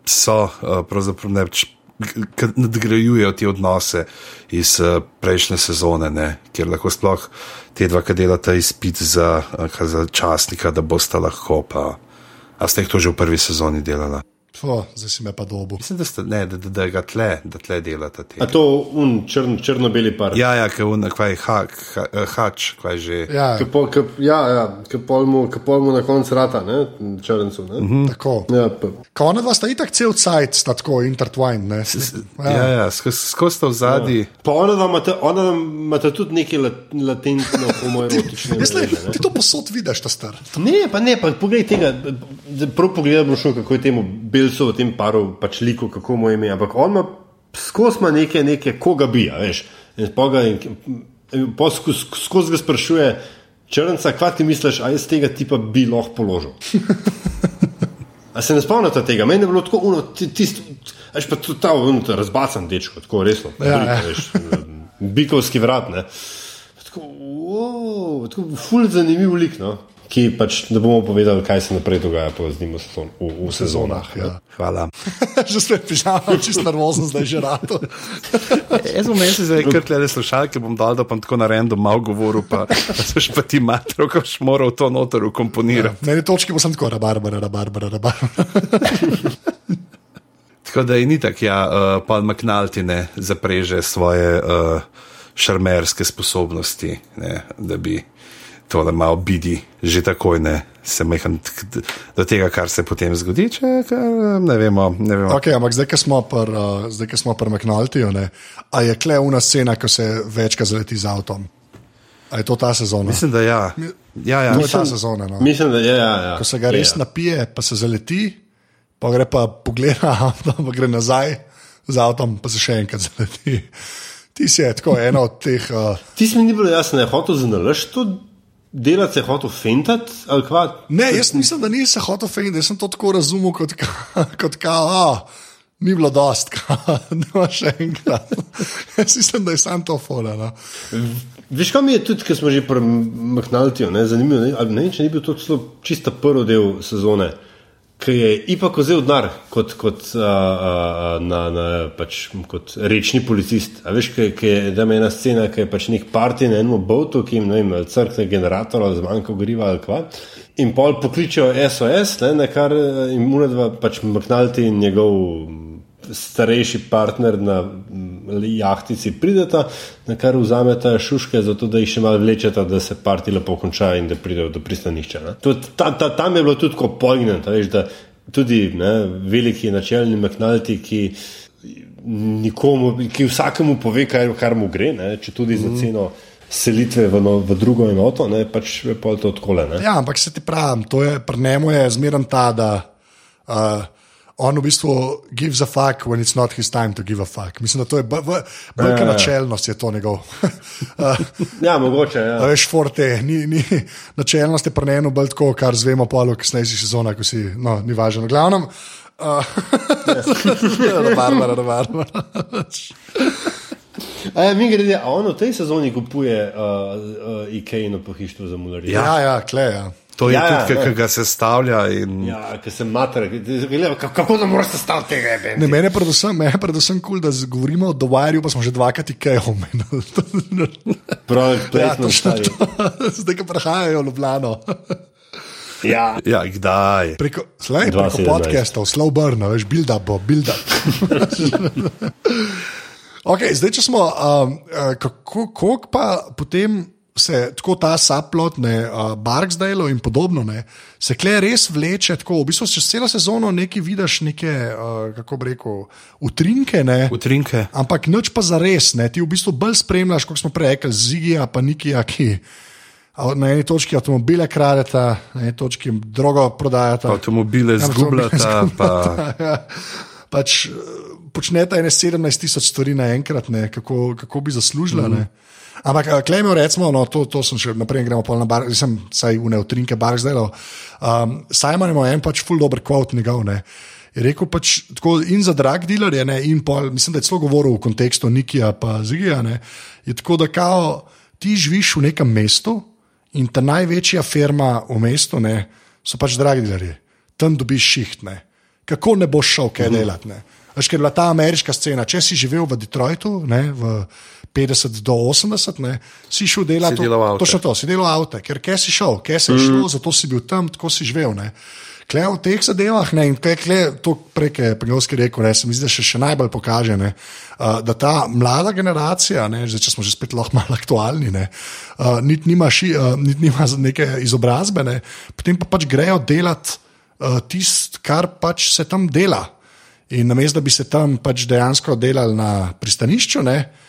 so uh, pravzaprav ne. pač ki nadgrajujejo te odnose iz uh, prejšnje sezone, ne, kjer lahko sploh te dva, ki delata izpit za, uh, za častnika, da bosta lahko pa. A ste jih to že v prvi sezoni delala?
Fo, zdaj si me pa dobu.
Mislim, da, ste, ne, da, da, da ga tle, da tle delata te.
A to un črn, črno-beli par.
Ja, ja, kaj je, kaj je, ha, ha, hač, kaj že.
Ja,
Ke pol, ke, ja, ja, ke pol mu, ke pol mu na koncu rata, ne, črncu. Ne? Mm
tako.
ja, pa,
Ko ona dva sta itak cel cajt, sta tako intertwined. Ne.
Ja, ja, skozi sko sta v zadnji.
pa ona dva imata, ona dva imata tudi neki lat, latentno homoerotične.
Jaz le,
mreže, ne.
ti to posod vidiš, ta star.
Ne, pa ne, pa poglej tega. Prav pogledaj kako je temu Belsu v tem paru pač liko, kako mu ime. Ampak on ima skozi ima neke, neke koga bi, a veš. In skozi ga sprašuje, črnca, kva ti misliš, a jaz tega tipa bi lahko položil. A se ne spomnite tega? Meni je bilo tako, uno, ti- tisto, veš pa tudi ta uno, ta razbacan dečko, tako resno.
Ja, ja.
Veš, bikovski vrat, ne. Tako, wow, tako ful zanimiv lik, no. Ki pač ne bomo povedali, kaj se naprej dogaja po z njim v, sezon, v, v sezonah.
Ja.
Hvala. [LAUGHS]
že spet pižama, čist nervozen, zdaj že rato. [LAUGHS]
Jaz bom meni se zdaj kar tle slušalke, bom dal, da bom tako na random malo govoril, pa seš pa ti matro, ko boš moral to noter ukomponirati.
Na eni točki bo sem tako, rabarbara, rabarbara, rabarbara. [LAUGHS]
Tako da je ni tako, ja, uh, Paul McNulty ne zapreže svoje uh, šarmerske sposobnosti, ne, da bi tole malo bidi, že takoj ne, se mehan do tega, kar se potem zgodi, če kar, ne vemo. Ne vemo.
Okay, ampak zdaj, ko smo pri uh, zdaj, ko smo pri McNultyju, ne, a je kleuna scena, ko se večkrat zaleti z avtom. A je to ta sezona?
Mislim, da ja. ja, ja.
to je ta sezona. No.
Mislim, da je. Ja, ja,
Ko se ga res
je, ja.
napije, pa se zaleti, pa gre pa pogleda [LAUGHS] avto, pa gre nazaj z avtom, pa se še enkrat zaleti. Ti si je tako eno od teh. Uh,
Ti si mi ni bilo jasno, da je hotel zanalaš to delati, je hotel fentati kva.
ne, jaz mislim, da nisem hotel fejn, jaz sem to tako razumel kot, [LAUGHS] kot kao. Oh, Ni bilo dost, da [LAUGHS] imaš še enkrat. [LAUGHS] Jaz mislim, da je samo to fora. No.
Veš, kam je tudi, ker smo že pri ne, zanimivo, ne, ne, če ni bil to celo čista prvi del sezone, ki je ipak vzel denar kot, kot, uh, uh, na, na, pač, kot rečni policist. A veš, ki je ena scena, ki je pač nek partij na enem botu, ki jim crkne generator ali zmanjka goriva ali kva. In pol pokličejo SOS, ne, na kar jim unedva pač Maknalti in njegov starejši partner na jahtici prideta, na kar vzameta šuške, zato da jih še malo vlečeta, da se parti lepo konča in da pridejo do pristanišča. Ta, ta, tam je bilo tudi tako poignant, veš, da tudi ne, veliki načelni McNulty, ki, nikomu, ki vsakemu pove, kar, kar mu gre, ne, če tudi za mhm. ceno. Selitve v, no, v drugo enoto, ne, pač je pa to odkole.
Ja, ampak se ti pravim, to je pri njemu je zmeren ta, da uh, on v bistvu gives a fuck when it's not his time to give a fuck. Mislim, da to je velika ja, ja. načelnost, je to njegov.
uh, [LAUGHS] ja, mogoče. Ja.
Veš, forte, ni, ni, načelnost je prneno bolj tako, kar zvemo po alu, kasnejši sezona, ko si, no, ni važno. Glavnem. Uh, [LAUGHS] ja, da, barbara, da, barbara.
A, mi grede, a on v tej sezoni kupuje uh, uh, Ikejno pohištvo za mularje.
Ja, ja, klej. Ja.
To je ja, tudi, ki ga sestavlja. In...
Ja, ki se mater, kako da moraš sestavljati tega?
Ne, mene predvsem, mene predvsem kul, cool, da govorimo o Dwayerju, pa smo že dvakrat kaj omenili. [LAUGHS]
Prav, ja, to je
to. Zdaj, ko prihajajo v Ljubljano.
Ja.
ja, kdaj?
Preko, slej, preko podcastov, slow burn, veš, build up, build up. [LAUGHS] okay, zdaj, če smo, um, kako, kako pa potem se tako ta saplot, ne uh, Barksdale in podobno, ne, se kle res vleče. Tako, v bistvu čez celo sezono nekaj vidiš, neke, uh, kako bi rekel, utrinke. Ne,
utrinke.
Ampak noč pa za res, ne, ti v bistvu bolj spremljaš, kot smo prej rekli, zigija, pa nikija, ki. Na eni točki avtomobile kradeta, na eni točki drogo prodajata.
Avtomobile ja, zgubljata. Pa...
ja. pač, počnete ene 17 tisoč stvari naenkrat, kako, kako bi zaslužila. Mm -hmm. Ampak, uh, klejmo, recimo, no, to, to sem še naprej, gremo pa na bar, sem saj v neutrinke bar zdaj. Um, Simon ima en pač full dobro kvot njegov. Ne. Je rekel pač tako in za drag dealerje, in pol, mislim, da je celo govoril v kontekstu Nikija pa Zigija. Ne, je tako, da kao, ti živiš v nekem mestu in ta največja firma v mestu ne, so pač drag dealerji. Tam dobiš šiht. Ne. Kako ne boš šel kaj mhm. delati? Veš, ker je bila ta ameriška scena. Če si živel v Detroitu, ne, v 50 do 80, ne, si šel delati
to.
Točno to, si delal avto, ker kje si šel, kje si mm. šel, zato si bil tam, tako si živel. Ne. Klej v teh zadevah, ne, in klej to preke Pengovski rekel, ne, se mi zdi, da še, še najbolj pokaže, ne, uh, da ta mlada generacija, ne, zdaj, če smo že spet lahko malo aktualni, ne, uh, niti nima, uh, nit nima neke izobrazbe, ne, potem pa pač grejo delati uh, tisto, kar pač se tam dela. In namesto da bi se tam pač dejansko delali na pristanišču, ne, uh,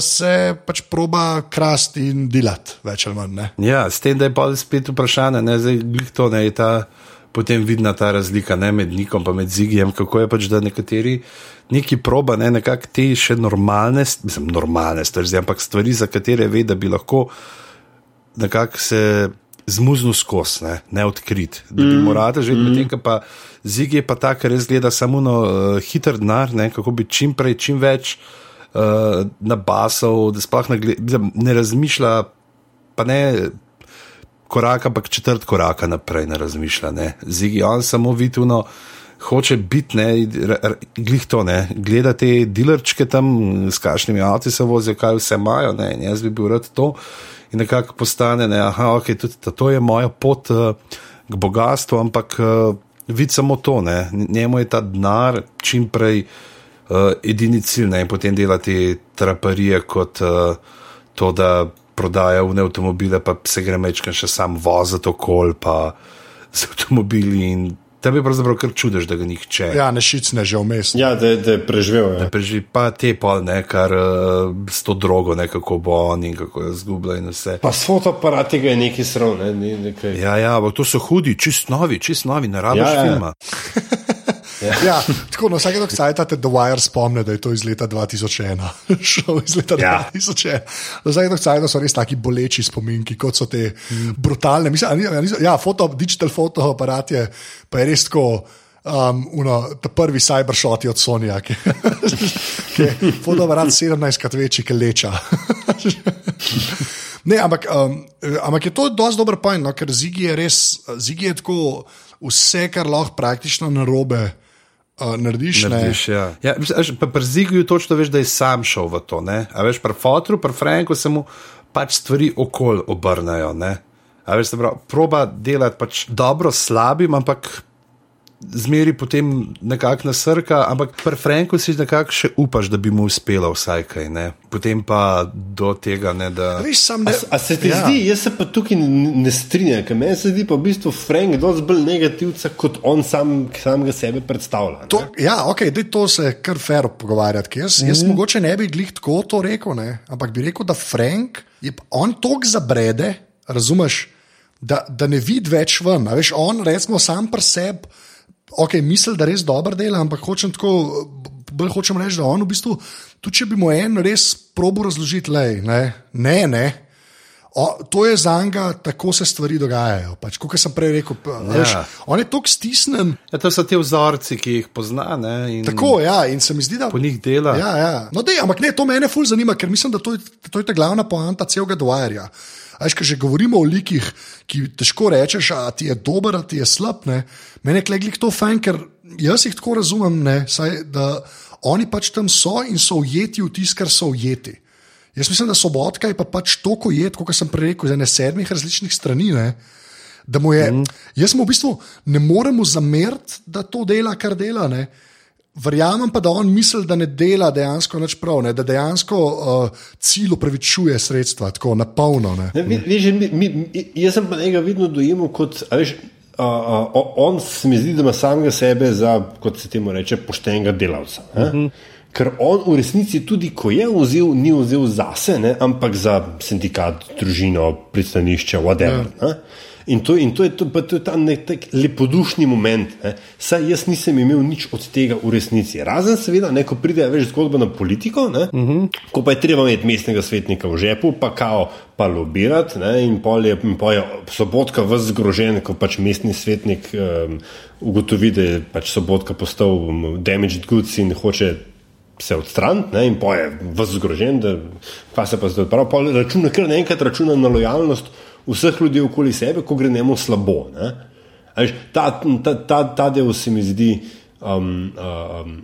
se pač proba krasti in delati, več ali manj. Ne.
Ja, s tem, da je pa spet vprašanje, ne, zdaj, to, ne, ta, potem vidna ta razlika ne, med Nikom in med Zigijem, kako je pač, da nekateri neki proba, ne, nekako te še normalne, mislim, normalne stvari, ampak stvari, za katere ve, da bi lahko nekako se zmuznil skozi, ne, ne odkrit. Da bi mm. morate že med tem, pa zig je pa ta, ker res gleda samo na uh, hiter denar, kako bi čim prej, čim več uh, nabasal, da sploh ne, ne razmišlja, pa ne. Korak, ampak četrt koraka naprej ne razmišlja. Ne. Zigi, on samo vidno hoče biti, ne, glih to, ne, gleda te dilerčke tam, s kakšnimi avti se vozijo, kaj vse imajo, ne, in jaz bi bil rad to in nekako postane, da je okay, to je moja pot uh, k bogatstvu, ampak uh, vidi samo to, ne. njemu je ta denar čim prej uh, edini cilj ne, in potem delati traparije kot uh, to, da prodaja v avtomobile, pa se gre mečkaj še sam voziti okol, pa z avtomobili in Tam je pravzaprav kar čudež, da ga nihče.
Ja, ne šicne že vmes.
Ja, da, da je preživel. Ja.
Preživi pa te pol, ne, kar uh, s to drogo, ne, kako bo on in kako je zgubila in vse.
Pa s fotoaparati ga je neki srov, ne, nekaj.
Ja, ja, to so hudi, čist novi, čist novi, ne rabiš ja, ja. filma.
Ja. [LAUGHS] ja, tako na vsake dok sajta te The Wire spomne, da je to iz leta 2001. [LAUGHS] Šel iz leta ja. 2001. Na vsake dok sajta so res taki boleči spominki, kot so te mm. brutalne. Mislim, ja, foto, digital fotoaparat je, pa je res tako. Um, uno, ta prvi cybershot je od Sonja, ki, [LAUGHS] ki je fotoaparat 17krat večji, ki leča. [LAUGHS] Ne, ampak, um, ampak je to dosti dober point, no, ker Zigi je res, Zigi je tako vse, kar lahko praktično narobe. Uh, narediš,
narediš ja. Ja, pri Zigiju točno veš, da je sam šel v to. Ne? A veš, pri Fotru, pri Franku se mu pač stvari okol obrnajo. Veš, prav, proba delati pač dobro s slabim, ampak zmeri potem nekako nasrka, ampak pri Franku si nekako še upaš, da bi mu uspelo vsaj kaj. Ne? Potem pa do tega, ne, da.
Res sam ne.
A, a se ti ja. zdi, jaz se pa tukaj ne strinjam, ker meni se zdi pa v bistvu Frank dosti bolj negativca, kot on sam, sam ga sebe predstavlja.
To, ja, ok, da to se kar fer pogovarjati. Jaz, mm. jaz mhm. mogoče ne bi glih tako to rekel, ne? ampak bi rekel, da Frank je on tok zabrede, razumeš? Da, da ne vidi več ven. Veš, on, recimo, sam pri sebi ok, misli, da res dobro dela, ampak hočem tako, bolj hočem reči, da on v bistvu, tudi če bi mu en res probo razložiti, le, ne, ne. ne. O, to je za njega, tako se stvari dogajajo. Pač, kot sem prej rekel, ja. veš, on je tako stisnen.
Ja, to so ti vzorci, ki jih pozna. Ne,
tako, ja, in se mi zdi, da
po njih dela.
Ja, ja. No, dej, ampak ne, to me ful zanima, ker mislim, da to je, to je ta glavna poanta celega dvojarja. Aj, če že govorimo o likih, ki težko rečeš, a ti je dober, a ti je slab. Ne? Mene je kleglik to fajn, ker jaz jih tako razumem, ne? Saj, da oni pač tam so in so ujeti v tisto, kar so ujeti. Jaz mislim, da sobotka je pa pač toliko ujet, kot sem prej rekel, za ne sedmih različnih strani. Ne? Da mu je, mm. jaz mu v bistvu ne moremo zameriti, da to dela, kar dela. Ne? Verjamem pa, da on misli, da ne dela dejansko nič prav, ne? da dejansko uh, cilj upravičuje sredstva, tako na polno.
Jaz sem pa njega vedno dojemal kot. Veš, uh, uh, on se mi zdi, da ima samega sebe za, kot se temu reče, poštenega delavca. Uh mhm. -huh. Ker on v resnici tudi, ko je vzel, ni vzel zase, ne? ampak za sindikat, družino, pristanišče, whatever. Ja. In to, in to je, to, to je ta nek lepodušni moment. Ne. Saj jaz nisem imel nič od tega v resnici. Razen, seveda, ne, ko pride več zgodba na politiko, ne, uh. -huh. ko pa je treba imeti mestnega svetnika v žepu, pa kao pa lobirati. Ne, in pol je, pol je sobotka v zgrožen, ko pač mestni svetnik um, ugotovi, da je pač sobotka postal um, damaged goods in hoče. Se odstraniti in poje, vse zgrožen, da se pa zdaj odpravlja. Računa, kar naenkrat računa na lojalnost vseh ljudi okoli sebe, ko gre njemu slabo. Až, ta, ta, ta, ta del se mi zdi. Um, um,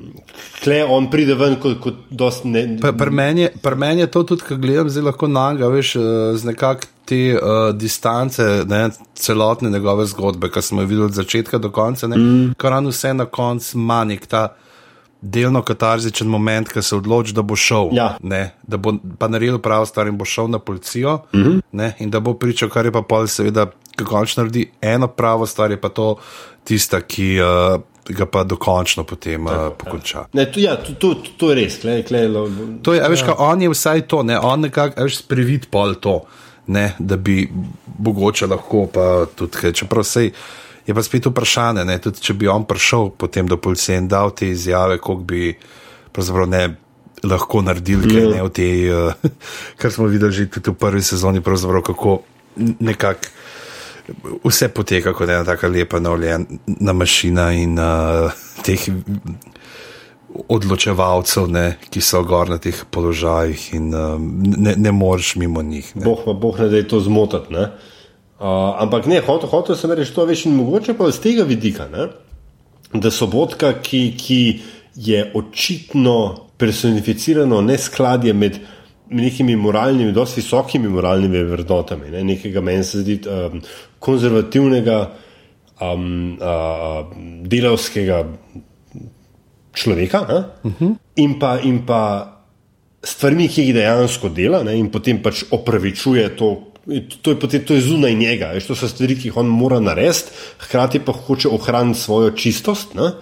Kle on pride ven kot, kot dosti ne.
Pri meni, meni je to tudi, kar gledam, zelo lahko naga, veš, eh, z nekakšne te uh, distance, ne, celotne njegove zgodbe, ki smo jo videli od začetka do konca, mm. kar on vse na koncu manik. Ta, delno katarzičen moment, ki se odloči, da bo šel.
Ja.
Ne, da bo pa naredil prav stvar in bo šel na policijo. Uh mhm. -huh. ne, in da bo pričal, kar je pa pol, seveda, ki končno naredi eno pravo stvar, je pa to tista, ki. Uh, Ga pa dokončno potem Tako, uh, pokonča. Ja.
Ne, to, ja, to, to, to je res, klej, klej, lo,
to je. Veš, ja. On je vsaj to, ne, on nekako sprevid pol to, ne, da bi mogoče lahko pa tudi, čeprav sej. Je pa spet vprašanje, ne, tudi če bi on prišel potem do policije in dal te izjave, koliko bi ne lahko naredili, kaj ne v tej, uh, [LAUGHS] kar smo videli že tudi v prvi sezoni, kako nekako vse poteka kot ena tako lepa, naoljena mašina in uh, teh odločevalcev, ne, ki so gor na teh položajih in uh, ne, ne moreš mimo njih.
Ne. Boh, boh ne da je to zmotati. Uh, ampak ne, hotel, hotel sem reči to več in mogoče pa z tega vidika, ne? da sobotka, ki, ki je očitno personificirano neskladje med nekimi moralnimi, dosti visokimi moralnimi vrednotami, ne? nekega meni se zdi um, konzervativnega, um, uh, delavskega človeka uh -huh. in, pa, in pa stvarmi, ki jih dejansko dela ne? in potem pač opravičuje to to je, potem, to je zunaj njega, to so stvari, ki jih on mora narediti, hkrati pa hoče ohraniti svojo čistost. Ne?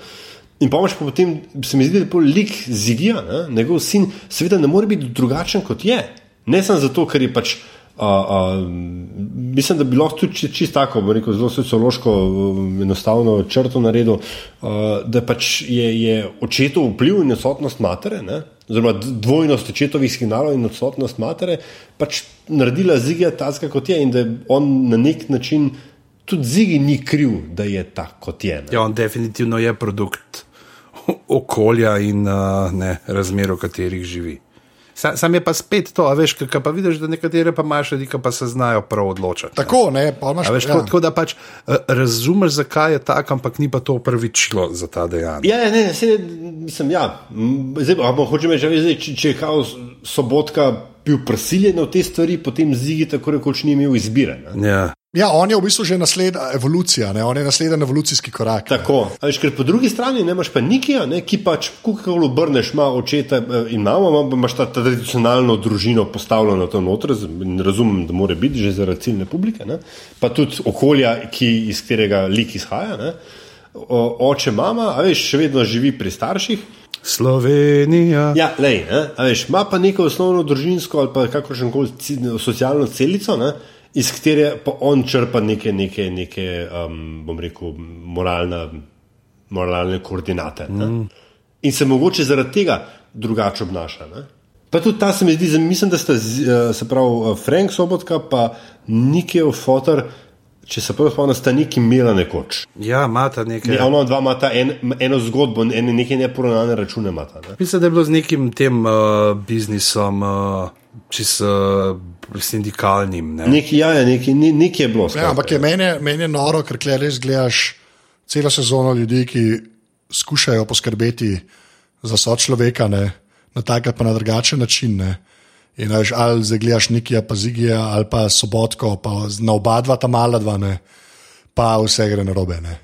In pomoč pa potem se mi zdi, da je lik zigija, ne? njegov sin, seveda ne more biti drugačen kot je. Ne samo zato, ker je pač. Uh, uh, mislim, da bi lahko tudi čisto čist tako, rekel, zelo sociološko, enostavno črto naredil, uh, da pač je, je očetov vpliv in odsotnost matere, oziroma dvojnost očetovih signalov in odsotnost matere, pač naredila zige tako, kot je, in da on na nek način tudi zigi ni kriv, da je tako, kot je.
Ne? Ja, on definitivno je produkt okolja in uh, ne, razmer, v katerih živi. Sam, sam je pa spet to, a veš, kaj pa vidiš, da nekatere pa imaš ljudi, ki pa se znajo prav odločiti.
Tako, ne, pa imaš
A Veš,
ja.
tako, tako da pač uh, razumeš, zakaj je tako, ampak ni pa to upravičilo za ta dejanje.
Ja, ja, ne, ne, se, mislim, ja. Zdaj, ampak hočem reči, če, če je kao sobotka bil prisiljen v te stvari, potem zigi tako rekoč ni imel izbire. Ne?
Ja.
Ja, on je v bistvu že naslednja evolucija, ne? on je naslednji evolucijski korak. ne.
Tako. Veš, ker po drugi strani ne imaš pa Nikija, ne, ki pač, kako obrneš, ima očeta eh, in mamo, ima- imaš ta tradicionalno družino postavljeno tam noter, razumem, da mora biti že zaradi ciljne publike, ne, pa tudi okolja, ki, iz katerega lik izhaja. Ne. O, oče, mama, a veš, še vedno živi pri starših.
Slovenija.
Ja, lej, ne, a veš, ima pa neko osnovno družinsko ali pa kakršen koli ci- socialno celico, ne, iz katere pa on črpa neke, neke, neke um, bom rekel, moralna, moralne koordinate. Mm. In se mogoče zaradi tega drugače obnaša. Ne. Pa tudi ta se mi zdi, mislim, da sta, eh, se pravi, Frank Sobotka pa Nikijev fotor, če se prav spomnim, sta neki imela nekoč.
Ja, imata nekaj.
Ja. Ono dva imata en, eno zgodbo, ene, neke neporavnane račune imata. Ne.
Mislim, da je bilo z nekim tem uh, biznisom, uh, čist uh, sindikalnim. Ne?
Nekaj, ja, ja, nekaj, ne- nekaj je bilo.
Ja, ampak je meni, meni je noro, ker res gledaš celo sezono ljudi, ki skušajo poskrbeti za sočloveka ne, na tak ali pa na drugačen način. Ne. In veš, ali zdaj gledaš Nikija, pa Zigija, ali pa Sobotko, pa na oba dva ta mala dva, ne, pa vse gre na robe. Ne.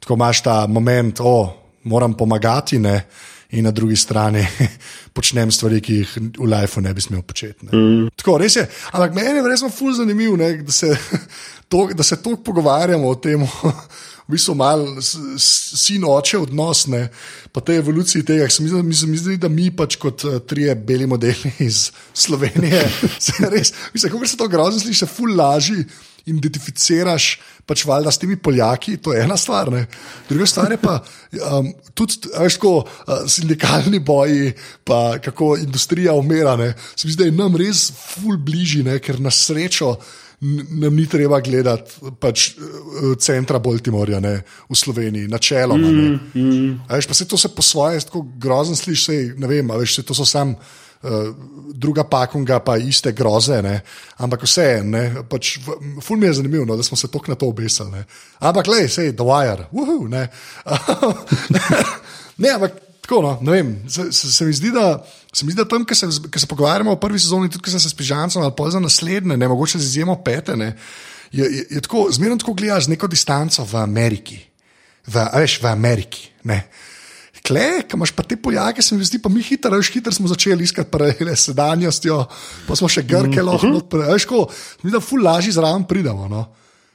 Tako imaš ta moment, o, moram pomagati, ne, in na drugi strani [LAUGHS] počnem stvari, ki jih v lifeu ne bi smel početi. Ne. Mm. Tako, res je. Ampak meni je res ful zanimivo, da se [LAUGHS] to- da se toliko pogovarjamo o tem. [LAUGHS] V bistvu malo sin oče odnos, ne, pa te evolucije tega. Se mi mi se mi zdi, da mi pač kot uh, trije beli modeli iz Slovenije, [LAUGHS] se res, mislim, kako se to grozno sliši, se ful laži identificiraš pač valjda s temi Poljaki, to je ena stvar. Ne. Druga stvar je pa um, tudi veš, tako, uh, sindikalni boji, pa kako industrija umira. Ne. Se mi zdi, da je nam res ful bližji, ne, ker na srečo. n- Nam ni treba gledati pač, eh, centra Baltimorja ne, v Sloveniji, načeloma. Mm, mm. Veš, pa se to se po svoje tako grozno sliši, sej, ne vem, veš, saj to so sam. Uh, druga pakunga, pa iste groze, ne? ampak vse je, pač, ful mi je zanimivo, no, da smo se tako na to obesili. Ne? Ampak, le, sej, The Wire, uhu, ne. [LAUGHS] ne, ampak tako, no, ne vem, se, se, se mi zdi, da. Se mi zdi, da tam, ko se, ko se pogovarjamo o prvi sezoni, tudi ko sem se s Pižancem ali pa za naslednje, ne mogoče z izjemo pete, ne, je, je, je tako, zmerno tako gledaš z neko distanco v Ameriki. V, veš, v Ameriki. Ne. Kle, ki imaš pa te poljake, se mi zdi, pa mi hitro, veš, hitro smo začeli iskati paralele s sedanjostjo, pa smo še grke lahko odprli. Veš, ko, mi da ful lažje zraven pridemo. No.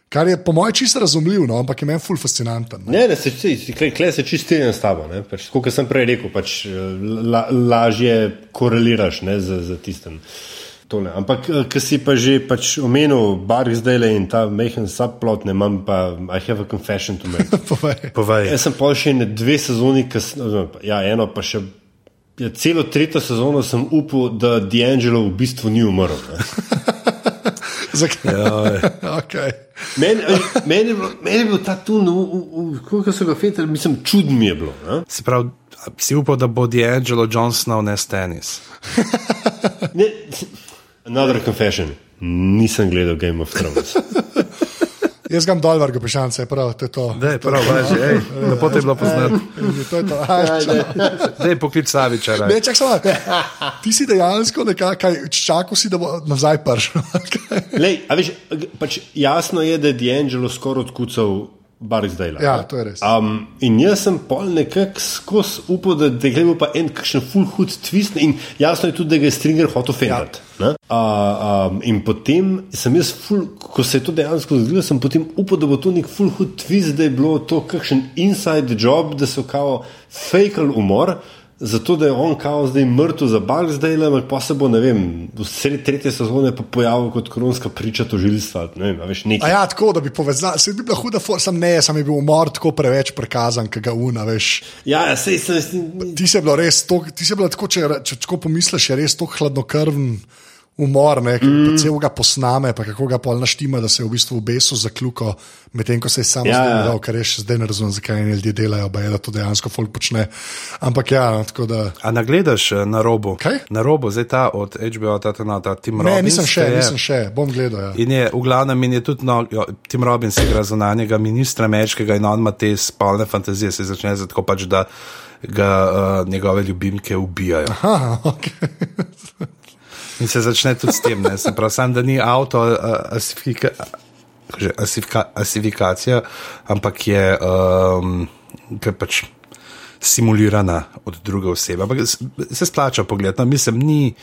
Kar je po mojem čisto razumljivo, no, ampak je meni ful fascinanten. No.
Ne, ne, se, se, kle se čist strinjam s tabo. ne, Pač, kot sem prej rekel, pač, la, lažje koreliraš ne, z, z tistem. Tole. Ampak, ki si pa že pač omenil, Bark zdaj le in ta mehen subplot, ne imam pa, I have a confession to make. [LAUGHS]
Povej.
Povej.
Jaz sem pa še ne dve sezoni, kasno, ja, eno pa še. Ja, celo tretjo sezono sem upal, da D'Angelo v bistvu ni umrl. [LAUGHS]
Zakaj?
Ja, [LAUGHS]
okay.
Meni men je, meni je bil ta tun, kako so ga fetili, mislim, čudno mi je bilo. Ne?
se pravi, si upal, da bo D'Angelo Johnson ne Stanis.
Ne, another confession. Nisem gledal Game of Thrones. [LAUGHS]
Jaz ga dol, vrga pešance, prav, to je to.
Da, prav, važi, ej, lepo te je bilo poznati.
To je to.
Da je poklic Saviča.
Ne, čak samo. Ti si dejansko nekako, čakal si, da bo nazaj prišel. [LAUGHS]
Lej, a veš, pač jasno je, da je D'Angelo skoraj odkucal bar zdaj.
Ja, to je res.
Um, in jaz sem pol nekako skozi upal, da, da gre pa en kakšen full hood twist, in jasno je tudi, da ga je Stringer hotel fendati. Ja. Uh, um, in potem sem jaz, full, ko se je to dejansko zgodilo, sem potem upal, da bo to nek full hood twist, da je bilo to kakšen inside job, da so kao fejkal umor. Zato, da je on kao zdaj mrtev za Bark zdaj, ampak pa se bo, ne vem, v sredi tretje sezone pa pojavil kot koronska priča tožilstva. Ne vem, a veš,
A
nekaj.
ja, tako da bi povezal, se bi bila huda, for, sem ne, sem je bil umor tako preveč prikazan, ki ga una, veš.
Ja, ja, sej sem.
Ti si bila res, tok, ti si bila tako, če, če tako pomisliš, je res tako hladnokrven umor, ne, ki mm. celega posname, pa kako ga pol naštima, da se je v bistvu v besu zakljuko, medtem ko se je sam
Ja, ja.
zdaj, kar je še zdaj ne razumem, zakaj eni ljudje delajo, pa je da to dejansko folk počne. Ampak ja, tako da.
A nagledaš eh, na robu?
Kaj?
Na robu, zdaj ta od HBO, ta, ta, ta, ta Tim
Ne,
Robbins.
nisem še,
je-
nisem še, bom gledal. Ja.
In je v glavnem in je tudi no, jo, Tim Robbins igra zunanjega ministra ameriškega in on ima te spolne fantazije, se začne za tako pač, da ga uh, njegove ljubimke ubijajo.
Aha, okay. [LAUGHS]
In se začne tudi s tem, ne, se pravi, sam, da ni avto uh, asifika, že, asifika, asifikacija, ampak je, um, je pač simulirana od druge osebe. Ampak se splača pogled. No, mislim, ni,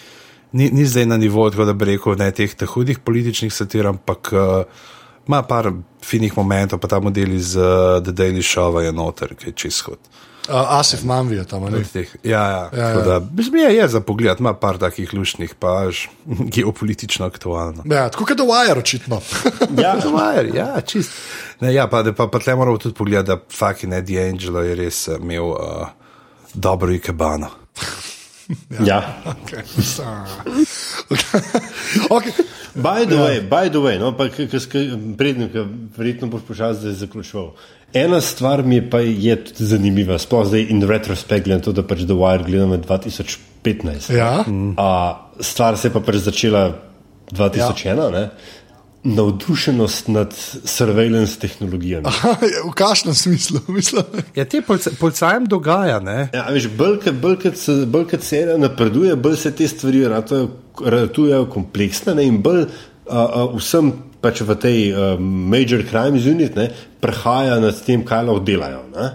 ni, ni zdaj na nivoju, tako da bi rekel, ne teh te hudih političnih satir, ampak uh, ima par finih momentov, pa ta model iz uh, The Daily Show je noter, ki je čist hud.
uh, Asif Manvi je tam, ali?
Teh, ja, ja,
Ja,
ja, da, je, je za pogled, ima par takih luštnih, pa až [LAUGHS] geopolitično aktualno.
Ja, tako kot The Wire, očitno. [LAUGHS]
Ja,
Zavajer, ja, čist. Ne, ja, pa, pa, pa tle moramo tudi pogledati, da fucking Eddie Angelo je res eh, imel uh, dobro ikebano.
Ja.
Okay. [LAUGHS] okay.
By the way, by the way, no, pa prednjo, ki verjetno boš počasi zdaj zaključoval. Ena stvar mi je pa je tudi zanimiva, sploh zdaj in retrospekt, glede na to, da pač The Wire gledamo 2015.
Ja.
A, stvar se je pa pač začela 2001, ja. Navdušenost nad surveillance tehnologijami.
v kakšnem smislu? [LAUGHS] Mislim,
Ja, te polca, polcajem dogaja, ne?
Ja, veš, bolj kot- se- napreduje, bolj se te stvari ratujejo- kompleksne ne, in bolj uh, uh, vsem pač v tej uh, Major Crimes Unit ne, prehaja nad tem, kaj lahko delajo. Ne.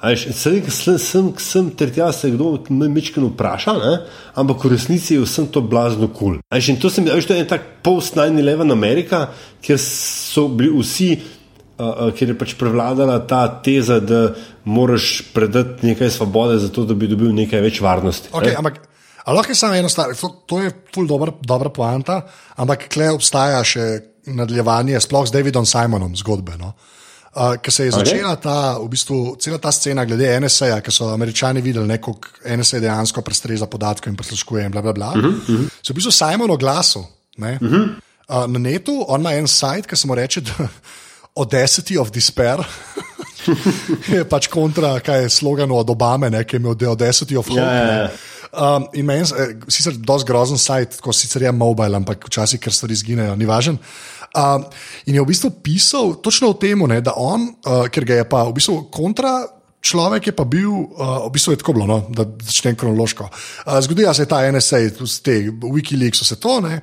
A Veš, sem, sem, sem, sem ter tja se kdo mečkano vpraša, ne? ampak v resnici je vsem to blazno kul. Cool. In to, sem, a veš, to je en tak post-9-11 Amerika, kjer so bili vsi, uh, kjer je pač prevladala ta teza, da moraš predati nekaj svobode, zato da bi dobil nekaj več varnosti.
okay,
ne.
ampak lahko je samo eno stvar, to, to je ful dobra, dobra poanta, ampak kle obstaja še nadaljevanje, sploh z Davidom Simonom zgodbe. No? Uh, Ker se je začela ta, v bistvu, cela ta scena glede NSA, ki so američani videli, ne, kako NSA dejansko prestreza podatke in prisluškuje. In bla, bla, bla. Uh -huh, uh -huh. Se je v bistvu Simon oglasil ne, uh -huh. uh, na netu, on ima en sajt, ki se mu reče da- Audacity of Despair. [LAUGHS] je pač kontra, kaj je slogan od Obame, ne, ki je imel The Audacity of Hope.
Ja, ja,
ne.
ja.
Um, in meni, je, sicer dosti grozen sajt, ko sicer je mobile, ampak včasih, ker stvari izginejo, ni važen. Um, in je v bistvu pisal točno o tem, da on, uh, ker ga je pa v bistvu kontra. Človek je pa bil, uh, v bistvu je tako bilo, no, da začnem kronološko. Uh, zgodila se je ta NSA, tudi te Wikileaks, vse to. Uh,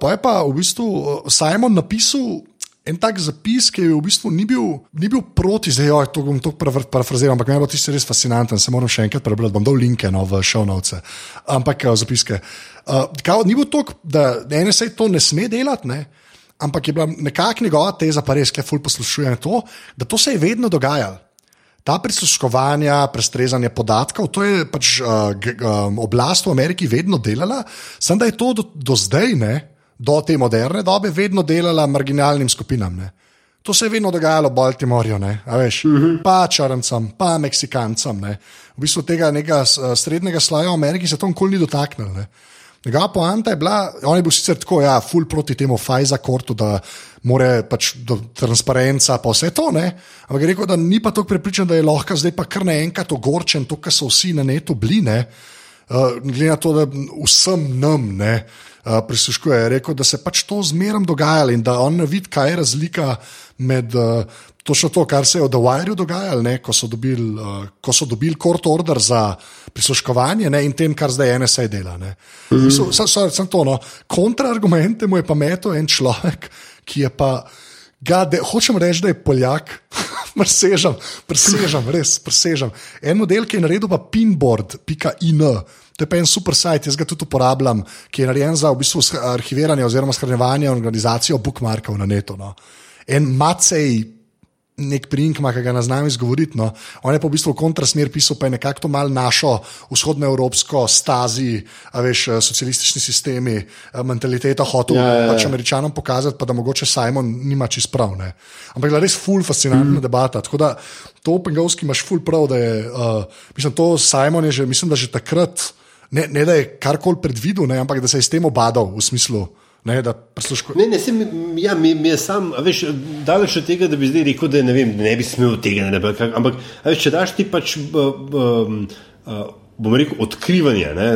pa je pa v bistvu Simon napisal en tak zapis, ki je v bistvu ni bil, ni bil proti, zdaj jo, to bom to parafra- parafraziral, ampak meni bo tisti res fascinanten, se moram še enkrat prebrati, bom dal linke no, v šovnovce, ampak uh, zapiske. Uh, kao, ni bil to, da NSA to ne sme delati? Ampak je bila nekakšna njegova teza, pa res, ki je ful poslušuje to, da to se je vedno dogajalo. Ta prisluškovanja, prestrezanje podatkov, to je pač uh, um, oblast v Ameriki vedno delala, samo da je to do, do zdaj, ne, do te moderne dobe, vedno delala marginalnim skupinam. Ne. To se je vedno dogajalo v Baltimorju, ne, veš, uh -huh. pa črncem, pa Meksikancem. Ne. V bistvu tega nekega s- srednjega sloja v Ameriki se to nikoli ni dotaknilo. Njegova poanta je bila, on je bil sicer tako, ja, full proti temu Fajza kortu, da more pač do transparenca, pa vse to, ne. Ampak je rekel, da ni pa tako prepričan, da je lahko zdaj pa kar naenkrat ogorčen, to, kar so vsi na netu bili, ne. Uh, glede na to, da vsem nam ne. Uh, prisluškuje, je rekel, da se pač to zmeraj dogajalo in da on ne vidi, kaj je razlika med uh, točno to, kar se je v The Wireu dogajalo, ne, ko so dobili uh, ko so dobili court order za prisluškovanje ne, in tem, kar zdaj NSA dela. Mm -hmm. Sam so, so, to. No. Kontraargumente mu je pa metel en človek, ki je pa. Ga, de, hočem reči, da je Poljak, [LAUGHS] presežem, presežem, res presežem. En model, ki je naredil pa pinboard.in, to je pa en super sajt, jaz ga tudi uporabljam, ki je narejen za v bistvu arhiviranje oziroma shranjevanje organizacijo bookmarkov na netu. No. En Macej. Nek priink, ki ga ne znam izgovoriti. No. On je pa v bistvu kontrasmer pisal, pa je nekako to mal našo vzhodnoevropsko stazi, a veš, eh, socialistični sistemi, eh, mentaliteto hotel
Ja, ja, ja.
pač američanom pokazati, pa da mogoče Simon nima čist prav. Ne. Ampak je res ful fascinantna mm. debata. Tako da to Pengovski imaš ful prav, da je, uh, mislim, to Simon je že, mislim, da že takrat ne, ne da je karkoli predvidel, ne, ampak da se je s tem obadal v smislu. Ne, da prisluško...
Ne, ne, sem, ja, mi, mi je sam, veš, daleč od tega, da bi zdaj rekel, da ne, vem, ne bi smel tega, ne, ampak, ampak veš, če daš ti pač, um, uh, bom rekel, odkrivanje, ne,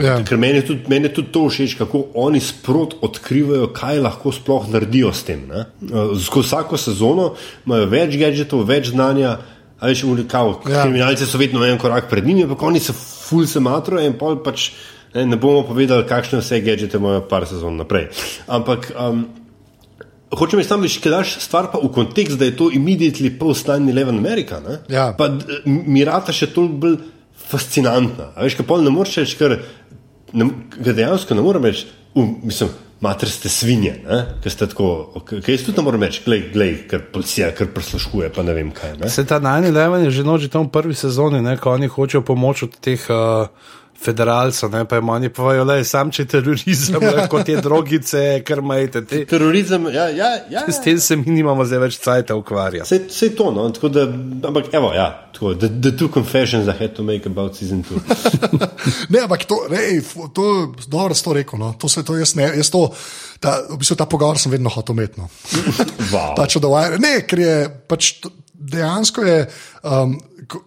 Ja.
ker meni je, tudi, meni je tudi to všeč, kako oni sprot odkrivajo, kaj lahko sploh naredijo s tem. ne. Skozi vsako sezono imajo več gadgetov, več znanja. A veš, oni kao,
Ja.
ja. kriminalci so vedno en korak pred njimi, ampak oni se ful se matrajo in pol pač ne, bomo povedali, kakšne vse gadžete imajo par sezon naprej. Ampak um, hočem tam več, ker daš stvar pa v kontekst, da je to immediately post 9-11 Amerika. ne,
Ja.
Pa d- mi rata še toliko bolj fascinantna. A veš, kaj pol ne moreš reči, ker, ne, dejansko ne morem reči, uh, mislim. Mater ste svinje, ki ste tako. Kaj jaz tudi ne morem reči, glej, glej, ker policija, ker prisluškuje, pa ne vem kaj. Ne?
Se ta 9-11 je že noč tam v prvi sezoni, ne, ko oni hočejo pomoč od teh uh, federalcev, ne, pa jim oni povajo, da je sam če terorizem, lahko [LAUGHS] te drogice, kar majte. Te,
Terorizem, ja, ja, ja.
s tem se mi nimamo zdaj več cajta ukvarjati.
Vse, vse to, no, tako da, ampak evo, ja, tako, the, the two confessions I had to make about season two. [LAUGHS]
Ne, ampak to, ej, fu- to dobro si to rekel. No. To se to jaz ne, jaz to, ta, v bistvu ta pogovor sem vedno hotel imeti. No.
Wow.
Pač od Wire. Ne, ker je pač to- dejansko je. Um, ko-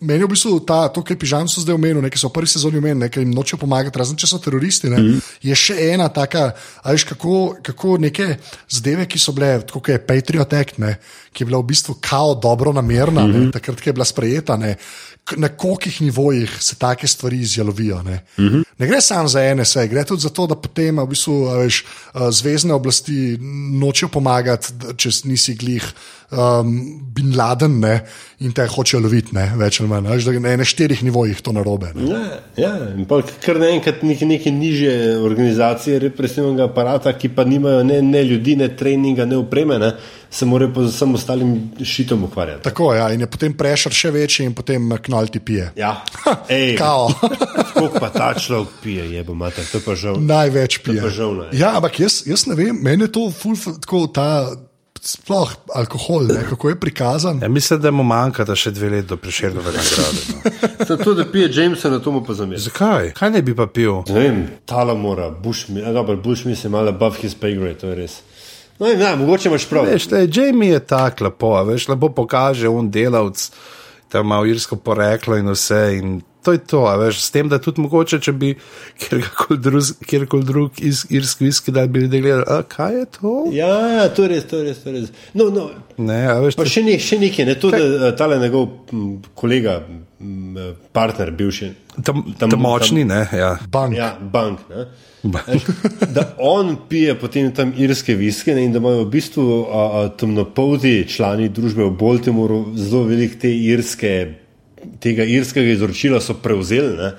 Meni je v bistvu ta, to, kar je Pižam so zdaj omenil, ki so v prvi sezoni omenili, ker jim nočejo pomagati, razen če so teroristi. Ne, mm. Je še ena taka, a veš, kako, kako neke zadeve, ki so bile, kot je Patriot Act, ne, ki je bila v bistvu kao dobro namerna, mm -hmm. ne, takrat, je bila sprejeta, ne, na kolikih nivojih se take stvari izjalovijo. Ne. Mm -hmm. ne gre samo za NSA, gre tudi za to, da potem v bistvu, veš, zvezdne oblasti nočejo pomagati, če nisi glih um, Bin Laden ne, in te hočejo loviti, ne, več ali manj. veš, na ene štirih nivojih to narobe. Ne.
Ja, ja, in pol kar naenkrat neke, neke niže organizacije represivnega aparata, ki pa nimajo ne, ne ljudi, ne treninga, ne opreme, ne, se morajo pa z vsem ostalim šitom ukvarjati.
Tako ja, in je potem prešer še večji in potem knal ti pije.
Ja, ej,
Kao. [LAUGHS]
koliko pa ta človek pije, je bo mater, to pa žal.
Največ pije.
pa žal, ne.
Ja, ampak jaz, jaz ne vem, meni je to ful, tako ta. Sploh alkohol, ne, kako je prikazan.
Ja, mislim, da mu manjka da še dve leti do preširnega nagrade. No. [LAUGHS]
Zato, da pije Jamesa, to mu pa zamer.
Zakaj? Kaj ne bi pa pil?
Ne vem, tala mora, Bush, mi- a dobro, Bush mi se malo above his pay grade, to je res. No, in, ja, mogoče imaš prav.
Veš, te, Jamie je tak lepo, a veš, lepo pokaže un delavc, tam ima irsko poreklo in vse. In to je to, a veš, s tem, da tudi mogoče, če bi kjerkoli drug, kjerkoli drug iz irske viski, da bi ljudje gledali, a kaj je to?
Ja, ja, to je res, to je res. To je res. No, no,
Ne, a veš,
pa
to,
še, ne, še nekaj, ne, to, da eh, tale njegov m, kolega, m, eh, partner, bivši.
tam, tam močni, ne, ja.
Bank.
Ja, bank. Ne? Veš, Da on pije potem tam irske viske ne, in da imajo v bistvu a, a, temnopolti člani družbe v Baltimoru zelo velik te irske, tega irskega izročila so prevzeli. Ne.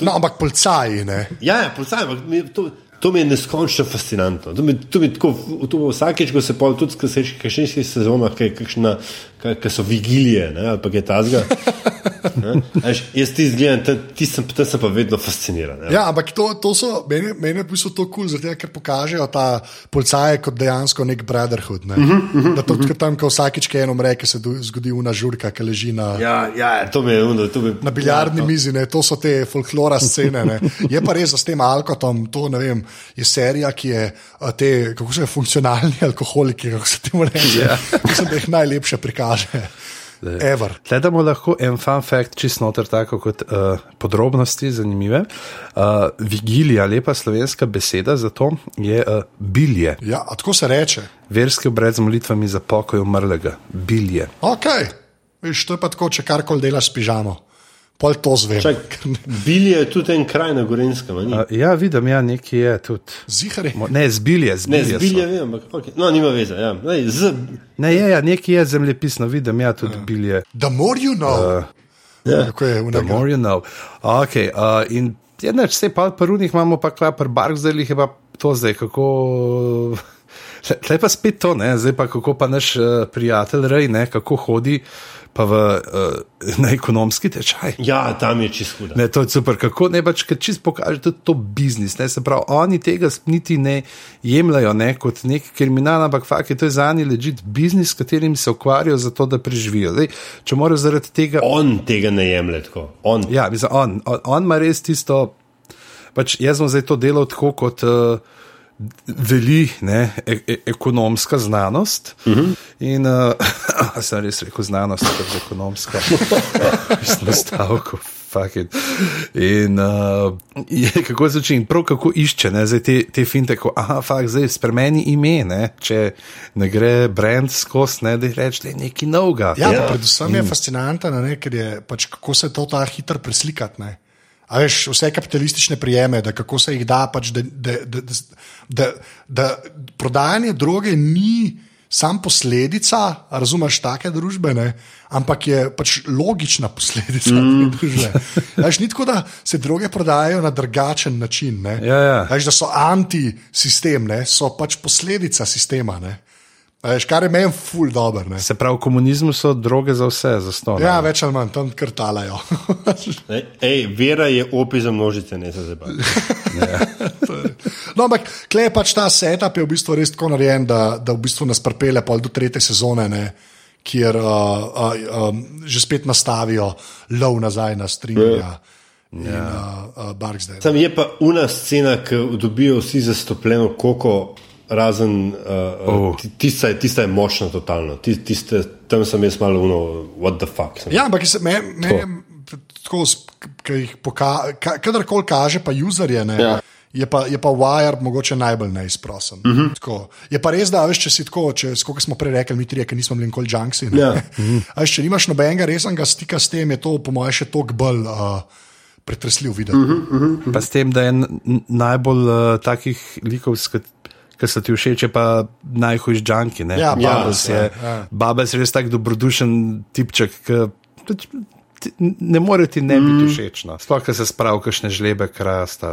No, ampak policaji, ne.
Ja, ja policaj, ampak mi- to, to mi je neskončno fascinantno. To mi, to mi tako, to vsakeč, ko se pol tudi v kakšnih sezonah, kaj, kakšna, kaj, kaj so vigilije ne, ali pa kaj tazga. Jaz ti izgledam, ta- ti sem, ta sem pa vedno fasciniran. Ne.
Ja, ampak to, to so, meni, meni je v bistvu to kul, cool, zato ker pokažejo ta policaje kot dejansko nek brotherhood. Ne? Uh -huh, uh -huh, da to uh -huh. tam, ko vsakič, ki eno umre, ki se do- zgodi una žurka, ki leži na.
Ja, ja, to mi je uno, to mi
Na biljardni
ja,
mizi, ne, to so te folklora scene. Ne. Je pa res, da s tem alkoholom, to ne vem, je serija, ki je te, kako se je, funkcionalni [LAUGHS] alkoholiki, kako se temu reče.
Ja.
Mislim, da jih najlepše prikaže. Ever.
Tle damo lahko en fun fact, čist noter, tako kot uh, podrobnosti, zanimive. Uh, vigilija, lepa slovenska beseda za to je uh, bilje.
Ja, tako se reče.
Verski obred z molitvami za pokoj umrlega. Bilje.
Ok, Viš, to je pa tako, če karkoli delaš s pižamo. Pol to zvem.
Čak, Bilje je tudi en kraj na Gorenskem. a ni?
Uh, ja, vidim, ja, nekje je tudi.
Zihari.
Ne, zbilje,
Ne,
zbilje.
z
so.
bilje vem, ampak okay. no, nima veze. Ja. Lej, z,
Ne, je, ja, nekje je zemljepisno, vidim, ja, tudi bilje.
The more you know. Uh, ja. Kako je
The
unega?
more you know. Okay, uh, in jednač se pa prvnih imamo pa kva, pri Barkzelih je pa to zdaj, kako Tle pa spet to, ne? zdaj pa kako pa naš uh, prijatelj Rej, ne? kako hodi pa v, uh, na ekonomski tečaj.
Ja, tam je čisto hudo.
Ne, to je super, kako ne pač, ker čist pokaže, je to biznis. Ne? Se pravi, oni tega niti ne jemljajo ne, kot nek kriminal, ampak fakt je to za njih ležit biznis, s katerim se ukvarjajo, zato da preživijo. Zdaj, če morajo zaradi tega.
On tega ne jemlje tako. On.
Ja, mislim, on, on, on ima res tisto. Pač jaz sem zdaj to delal tako kot. Uh, veli ne, e e ekonomska znanost. Uh -huh. In [LAUGHS] uh, sem res rekel znanost, kot je ekonomska, [LAUGHS] resno stavko. In uh, je, kako začne, prav kako išče ne, te, te finte, ko aha, fakt, zdaj spremeni ime, ne, če ne gre brand skozi, ne, da reče, da je nekaj novega.
Ja, ja. predvsem je fascinantno, ker je pač kako se to ta hitro preslikati. A veš, vse kapitalistične prijeme, da kako se jih da, pač, da, da, da, da, da, da prodajanje droge ni sam posledica, razumeš, take družbene, ampak je pač logična posledica mm. družbe. Veš, ni tako, da se droge prodajajo na drugačen način.
Ja, ja.
Veš, da so antisistem, so pač posledica sistema. Ne? Veš, kar je meni ful dobro.
Se pravi, v komunizmu so droge za vse, za sto.
Ja, več ali manj, tam krtalajo. [LAUGHS]
ej, vera je opis za množice, ne za zebe. [LAUGHS]
no, ampak klej pač ta setup je v bistvu res tako narejen, da, da v bistvu nas prepele pa do tretje sezone. Ne? Kjer uh, uh, um, že spet nastavijo lov nazaj na strinjanje. Ja. Uh, uh,
Tam je pa una scena, ki dobijo vsi zastopljeno koko, razen uh, oh. tista, tista je močna, totalno. Tiste, tam sem jaz malo uno, what the fuck.
Ja, ampak me, me tako, ki jih pokaže, kadarkoli kaže, pa userje. Ja. Je pa, je pa Wire mogoče najbolj neizprosen. Uh
mhm.
-huh. Je pa res, da veš, če si tako, če, kot smo prej rekli, mi trije, ki nismo bili nikoli junksi. Ja. [LAUGHS] Uh -huh. veš, če nimaš nobenega resnega stika s tem, je to po mojem še toliko bolj uh, pretresljiv videti. Uh -huh,
uh -huh. Pa s tem, da je najbolj uh, takih likov, s katerimi ki so ti všeč, pa najhujši žanki.
Ja, Babels
ja, je, ja. Babels je res tak dobrodušen tipček, ki pač ne more ti ne biti mm. všeč. No. Sploh, ker se spravi, kakšne žlebe krasta.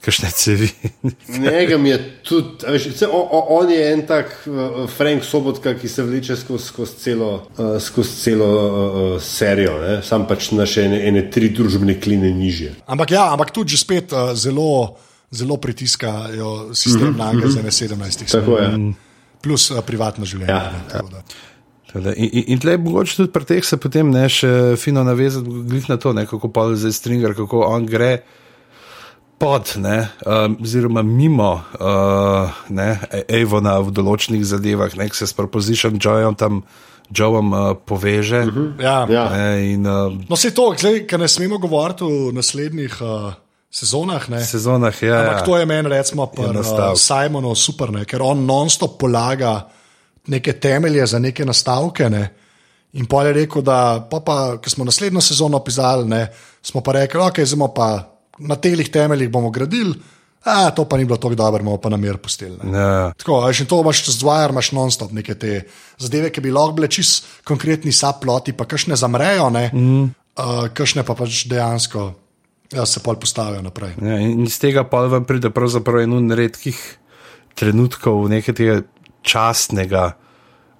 Kakšne cevi. [LAUGHS]
Njega je tudi, veš, on, on je en tak uh, Frank Sobotka, ki se vleče skozi skoz celo, uh, skoz celo uh, serijo, ne? sam pač na še ene, ene tri družbene kline nižje.
Ampak ja, ampak tudi spet uh, zelo zelo pritiskajo sistem mm -hmm. naga za 17. Plus uh, privatno življenje. Ja, ne,
ja. In, in, in tle je mogoče tudi pri teh se potem ne še fino navezati na to, ne, kako pa zdaj stringer, kako on gre. Pod, ne, um, oziroma mimo uh, Evona v določenih zadevah, ne, se s proposition Joyom tam Joeom uh, poveže. Uh
-huh. ja.
Ja. Ne, in, uh,
no, se to, ker ne smemo govoriti o naslednjih. Uh, sezonah. Ne?
Sezonah, ja.
Ampak ja. to je meni, recimo, pri uh, Simonu super, ne? ker on non-stop polaga neke temelje za neke nastavke. Ne? In pa je rekel, da pa, pa ko smo naslednjo sezono pisali, ne, smo pa rekli, ok, zdaj pa na teh temeljih bomo gradili. A, to pa ni bilo tako dobro, bomo pa na mir pustili.
Ja.
Tako, že to imaš z dvajer, imaš non-stop neke te zadeve, ki bi lahko bile čist konkretni saploti, pa kakšne zamrejo, mm. uh, kakšne pa pač dejansko Ja, se pa postavijo naprej.
Ja, in iz tega pa vam pride pravzaprav en od redkih trenutkov nekega častnega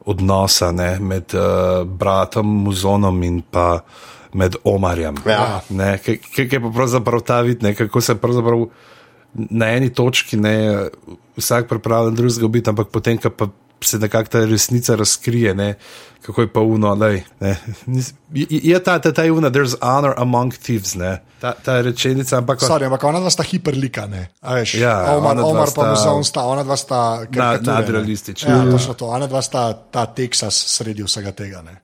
odnosa ne, med uh, bratom Muzonom in pa med Omarjem.
Ja.
Kaj je pa pravzaprav ta vid, ne, kako se pravzaprav na eni točki ne vsak pripravlja drugega biti, ampak potem, ko se nekako ta resnica razkrije. Ne, kako je pa uno, da je ta, ta, ta uno, there's honor among thieves, ne. Ta, ta rečenica, ampak.
Sorry, ampak ona dva sta hiperlika, ne. Veš,
ja,
Omar, Omar pa muzon sta, ona dva sta.
Nadrealistična.
Ja, točno to, ona dva sta ta Teksas sredi vsega tega, ne.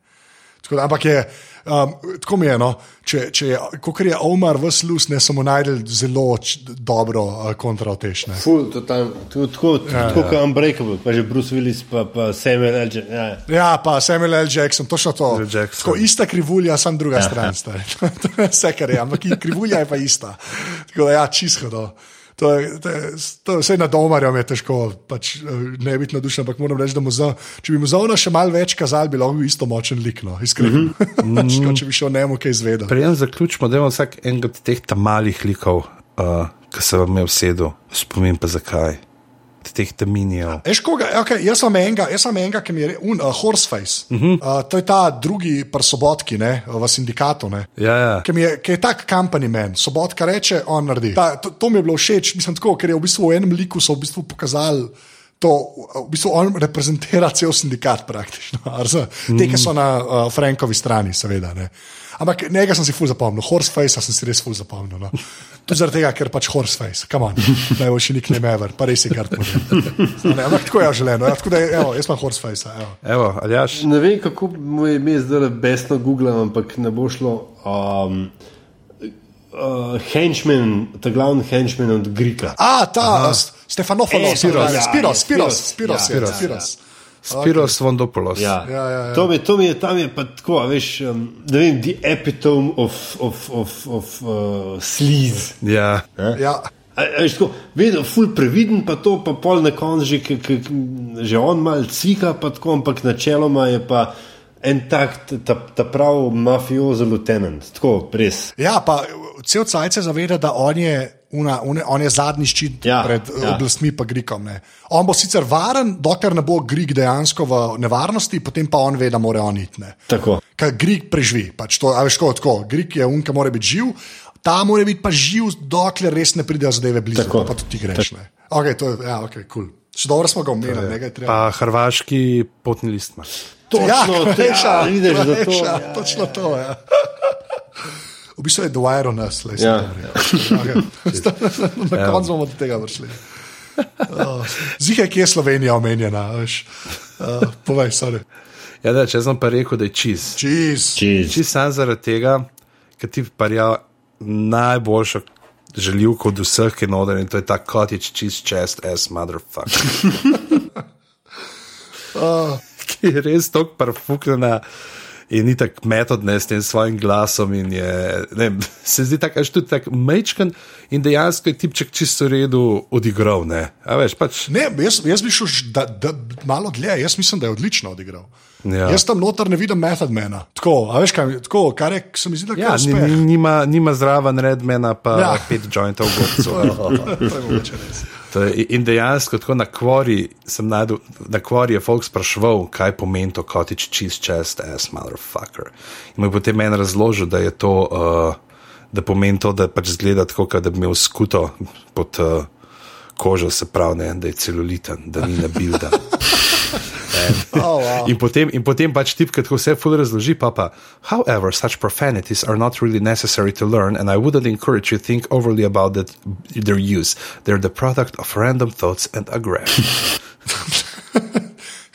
Tako, ampak je. Um, tako mi je, no? če, če je, kot je Omar v slus, ne samo najdel zelo č, dobro uh, kontraotešne.
Ful, to tam, to, tako ja, kot ja. Unbreakable, pa že Bruce Willis, pa, pa Samuel L. Jackson. Ja.
ja, pa Samuel L. Jackson, točno to. Tako, ista krivulja, sem druga ja, stran. [LAUGHS] Ja. Vse, kar je, ampak krivulja je pa ista. Tako da ja, čisto. To je, to je, to je, vse na domarju je težko, pač, eh, ne biti nadušen, ampak moram reči, da muzo, če bi mu zauna še malo več kazal, bi lahko bil isto močen lik, no, iskreno. [LAUGHS] Mm -hmm. če bi šel nemu kaj izvedeti.
Prijem zaključimo, da imamo vsak en od teh malih likov, uh, ki se vam je vsedel, spomin pa zakaj. Teh dominijev.
Eš, koga, okay, jaz sem enega, jaz sem enega, ki mi je un, uh, Horseface. Uh -huh. uh, to je ta drugi prsobotki ne, v sindikatu. Ne,
Ja, ja.
ki, je, ki je tak company man, sobotka reče, on naredi. Ta, to, to mi je bilo všeč, mislim, tako, ker je v bistvu v enem liku so v bistvu pokazali. To, v bistvu on reprezentira cel sindikat, praktično. a razumeš? Te, ki so na uh, Frankovi strani, seveda. Ne. Ampak njega sem si ful zapomnil, Horseface sem si res ful zapomnil. No. Tudi zaradi tega, ker pač Horseface, kam on, najboljši nik ne mever, pa res je kar tako. Ampak tako je želeno, ja, tako da je, evo, jaz imam Horseface. Evo.
Evo, Aljaš,
Ne vem, kako mu je ime zdaj besno googlam, ampak ne bo šlo. Um, uh, henchman, ta glavni henchman od Grika.
A, ta Stefanofolos,
E, Spiros, ja,
Spiros, Spiros,
Spiros,
Spiros,
ja,
Spiros,
ja,
Spiros.
Spiros Vondopoulos.
Ja.
Ja, ja, ja.
To, mi, to mi je tam je pa tako, veš, um, da vem, the epitome of, of, of, of uh, sleaze.
Ja.
Ja.
A, a veš, tako, vedno, ful previden, pa to, pa pol na koncu že, k- k- že on mal cvika, pa tako, ampak načeloma je pa en tak, ta, ta prav mafiozo lieutenant, tako, res.
Ja, pa cel cajt se zaveda, da on je, una, une, on je zadnji ščit ja,
Ja,
pred ja.
ja.
oblastmi, pa Grikom. Ne. On bo sicer varen, dokler ne bo Grik dejansko v nevarnosti, potem pa on ve, da mora on iti. ne.
Tako.
Ker Grik preživi. Pač to, a veš, tako, tako. Grik je un, ki mora biti živ, ta mora biti pa živ, dokler res ne pridejo zadeve blizu.
Tako.
Pa tudi ti greš. ne. Okay, to je, ja, ok, kul. Cool. Še dobro smo ga omenili, nekaj treba.
Pa hrvaški potni list.
Točno,
ja, [LAUGHS]
ja, vidiš, da to.
ja,
Ja.
točno to. Ja. V bistvu je Dwyer on us, le
Ja. [LAUGHS]
Na koncu bomo do tega prišli. Uh, Zihaj, kje je Slovenija omenjena? veš. Uh, povej, sorry.
Ja, da, če sem pa rekel, da je čiz.
Jeez.
Jeez.
Čiz sam zaradi tega, ker ti parja najboljšo želivko od vseh, ki je noder in to je ta cottage cheese chest as motherfucker. [LAUGHS] [LAUGHS] Ki je res tako parfuknjena. In ni tako metodne s tem svojim glasom, je, ne, se zdi tako, až tudi tako mečken, in dejansko je tipček čisto redu odigral. Ne, A veš, pač,
Ne, jaz, jaz bi šel da, da, malo dlje, jaz mislim, da je odlično odigral.
Ja.
Jaz tam noter ne vidim metodmana. Tako, a veš, kaj, tako, kar je, se mi zdi, da je
ja, ni, ni- nima, nima zraven redmena, pa
Ja. [LAUGHS]
pet jointov gobcev. [LAUGHS]
To.
To je- In dejansko, tako na kvori sem najdel, na kvori je folk spraševal, kaj pomeni to cottage cheese chest as motherfucker. In mu je potem en razložil, da je to, uh, da pomeni to, da pač zgleda tako, kot da bi imel skuto pod uh, kožo, se pravi, ne, da je celuliten, da ni nabilda. [LAUGHS] [LAUGHS]
Oh, wow.
In potem, in potem pač tip, ki tako vse ful razloži, pa pa. However, such profanities are not really necessary to learn, and I wouldn't encourage you to think overly about that, their use. They're the product of random thoughts and aggression. [LAUGHS]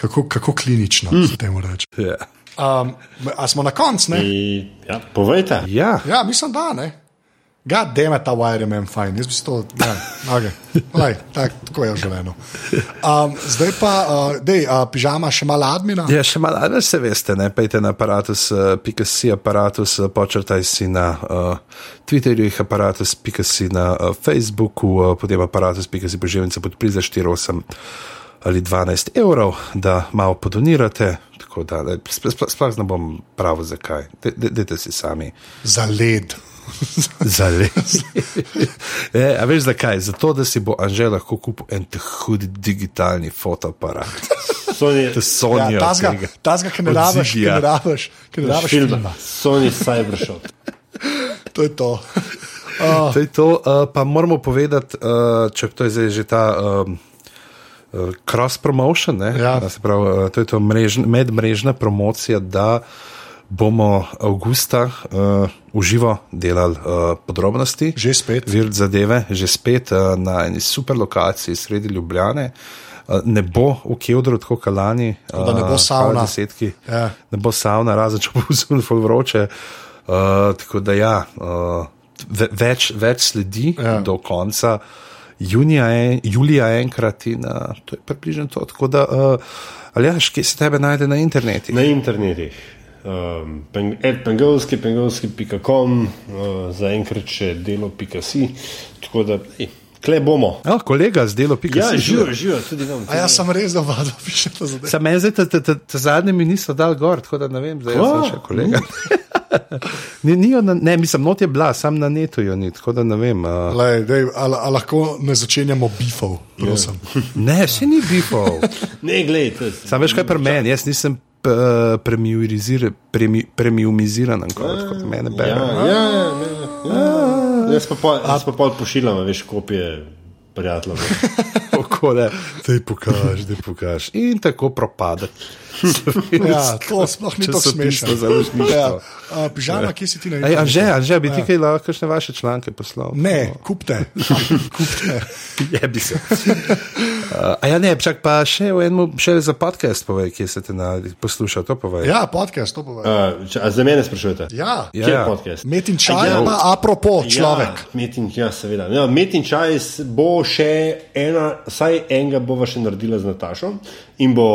Kako, kako klinično mm. se temu reče.
ja.
Um, a smo na koncu, ne?
I, ja, povejte.
ja.
Ja, mislim, da ne. God damn it, ta wire je meni fajn, jaz bi to, ja, okay. Lej, tak, tako je želeno. Um, zdaj pa, uh, dej, uh, pižama še malo admina.
Ja, še malo, ali se veste, ne pejte na aparatus, uh, pika si aparatus, uh, počrtaj si na uh, Twitterju, jih aparatus, pika si na uh, Facebooku, uh, potem aparatus, pika si poživnice podpri za 4,8 ali 12 evrov, da malo podonirate. Tako da, sploh spl spl ne bom prav zakaj. Dajte si sami.
Za led. [LAUGHS]
Za les. e, a veš zakaj? Zato, da si bo Anžel lahko kupil en hud digitalni fotoaparat.
Sony,
je Sony.
Ja, tazga, tazga, ki ne rabiš, ki ne rabiš, ki ne rabiš
film,
filma.
Sony Cybershot. [LAUGHS]
To je to.
To je to, uh, pa moramo povedati, uh, če to je zdaj že ta um, uh, cross promotion, ne,
Ja.
Da se pravi, uh, to je to mrežn, medmrežna promocija, da bomo avgusta uh, uživo delali uh, podrobnosti.
Že spet.
Vir zadeve, že spet uh, na eni super lokaciji sredi Ljubljane. Uh, Ne bo v Kevdru, tako kot lani,
da ne bo
uh,
savna.
Desetki,
Ja.
Ne bo savna, razen če bo zelo [LAUGHS] vroče. Uh, tako da ja, uh, ve, več, več sledi
Ja.
do konca. Junija je, julija enkrat in uh, to je približno to. Tako da, uh, ali ja, kje se tebe najde na internetu?
Na internetih. Um, pen, pengovski, pengovski.com, uh, zaenkrat še delo.si. Tako da, ej, kle bomo.
Ja, kolega z delo, pika
Ja, živijo, živijo, tudi nam.
A [LAUGHS] jaz sem res, da vado pišete za
Sam meni zdaj, te, te, te, te zadnje mi niso dal gor, tako da ne vem, zdaj sem
Kva?
še kolega. [LAUGHS] Ni, ni jo na, ne, mislim, not je bila, sam na netu jo ni, tako da ne vem. Uh,
Lej, dej, a, a lahko ne začenjamo bifov, prosim.
ne, še ni bifov. [LAUGHS]
Ne, gledaj,
Sam veš kaj pri meni, jaz nisem premi, premiumiziran, kot, kot mene
Ja,
bere.
ja, ja, ja, ja. Jaz pa pol, jaz pa pol pošiljam, veš, kopije prijateljev. [LAUGHS]
Tako da, pokažeš, da ji pokažeš. In tako propade.
Ja, to sploh ni tako smešno. Ja, a, pižama, kje si ti na
Ej, Anže, Anže, bi
Ja.
ti kaj lahko kakšne vaše članke poslal?
Ne, kupte. kupte. [LAUGHS]
Je bi se. Uh, a ja, ne, čak pa še, enem, še za podcast povej, kje se te na, posluša, to povej.
Ja, podcast, to bo.
Uh, za mene sprašujete?
Ja,
Ja,
Kje je
ja.
podcast?
met in čaj,
Ja.
pa apropo človek.
Ja, metin, ja, seveda. Ja, metin čaj bo še ena, vsaj enega bova še naredila z Natašo in bo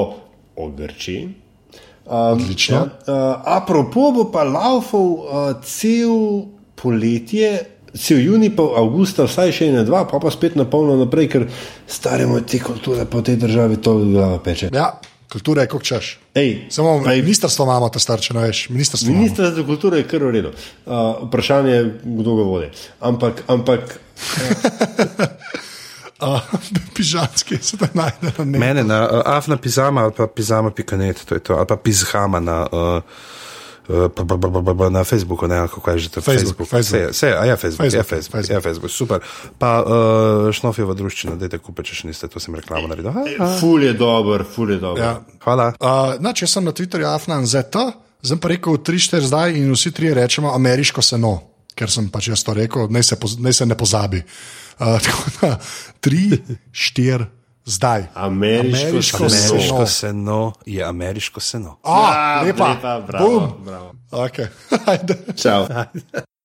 o Grčiji. Um,
Odlično.
uh, apropo bo pa laufal uh, cel poletje. Cel juni, pa avgusta, vsaj še ena, dva, pa pa spet na polno naprej, ker staremo te kulture po tej državi to glava peče.
Ja, kultura je kot češ.
Ej,
Samo
ej,
ministrstvo imamo, ta starče, ne veš. Ministrstvo imamo.
Ministr za kulturo je kar v redu. Uh, vprašanje je, kdo ga vodi. Ampak, ampak
Uh, [LAUGHS] [LAUGHS] pižanski se da najde na.
Mene na uh, afna pizama ali pa pizama.net, to je to, ali pa pizhama na. Uh, uh, pa- pa- pa- pa- pa- Na Facebooku, ne, kako je že to.
Facebook, Facebook.
Vse, a ja, Facebook,
Facebook,
Facebook, ja, Facebook,
Facebook.
ja, Facebook, super. Pa uh, šnofjeva druščina, dajte kupe, če še niste, to sem reklamo naredil.
Ful je dober, ful je dober.
Ja.
Hvala.
Uh, no, če sem na Twitterju Afnan ZT, sem pa rekel 3-4 zdaj in vsi trije rečemo ameriško seno, ker sem pač jaz to rekel, naj se, naj se ne pozabi. Uh, [LAUGHS] tako da 3-4 zdaj.
Ameriško seno.
Ameriško seno je ameriško seno.
Ah, lepa,
lepa, bravo,
Bum.
bravo.
Okay. [LAUGHS] Ajde.
Čau. [LAUGHS]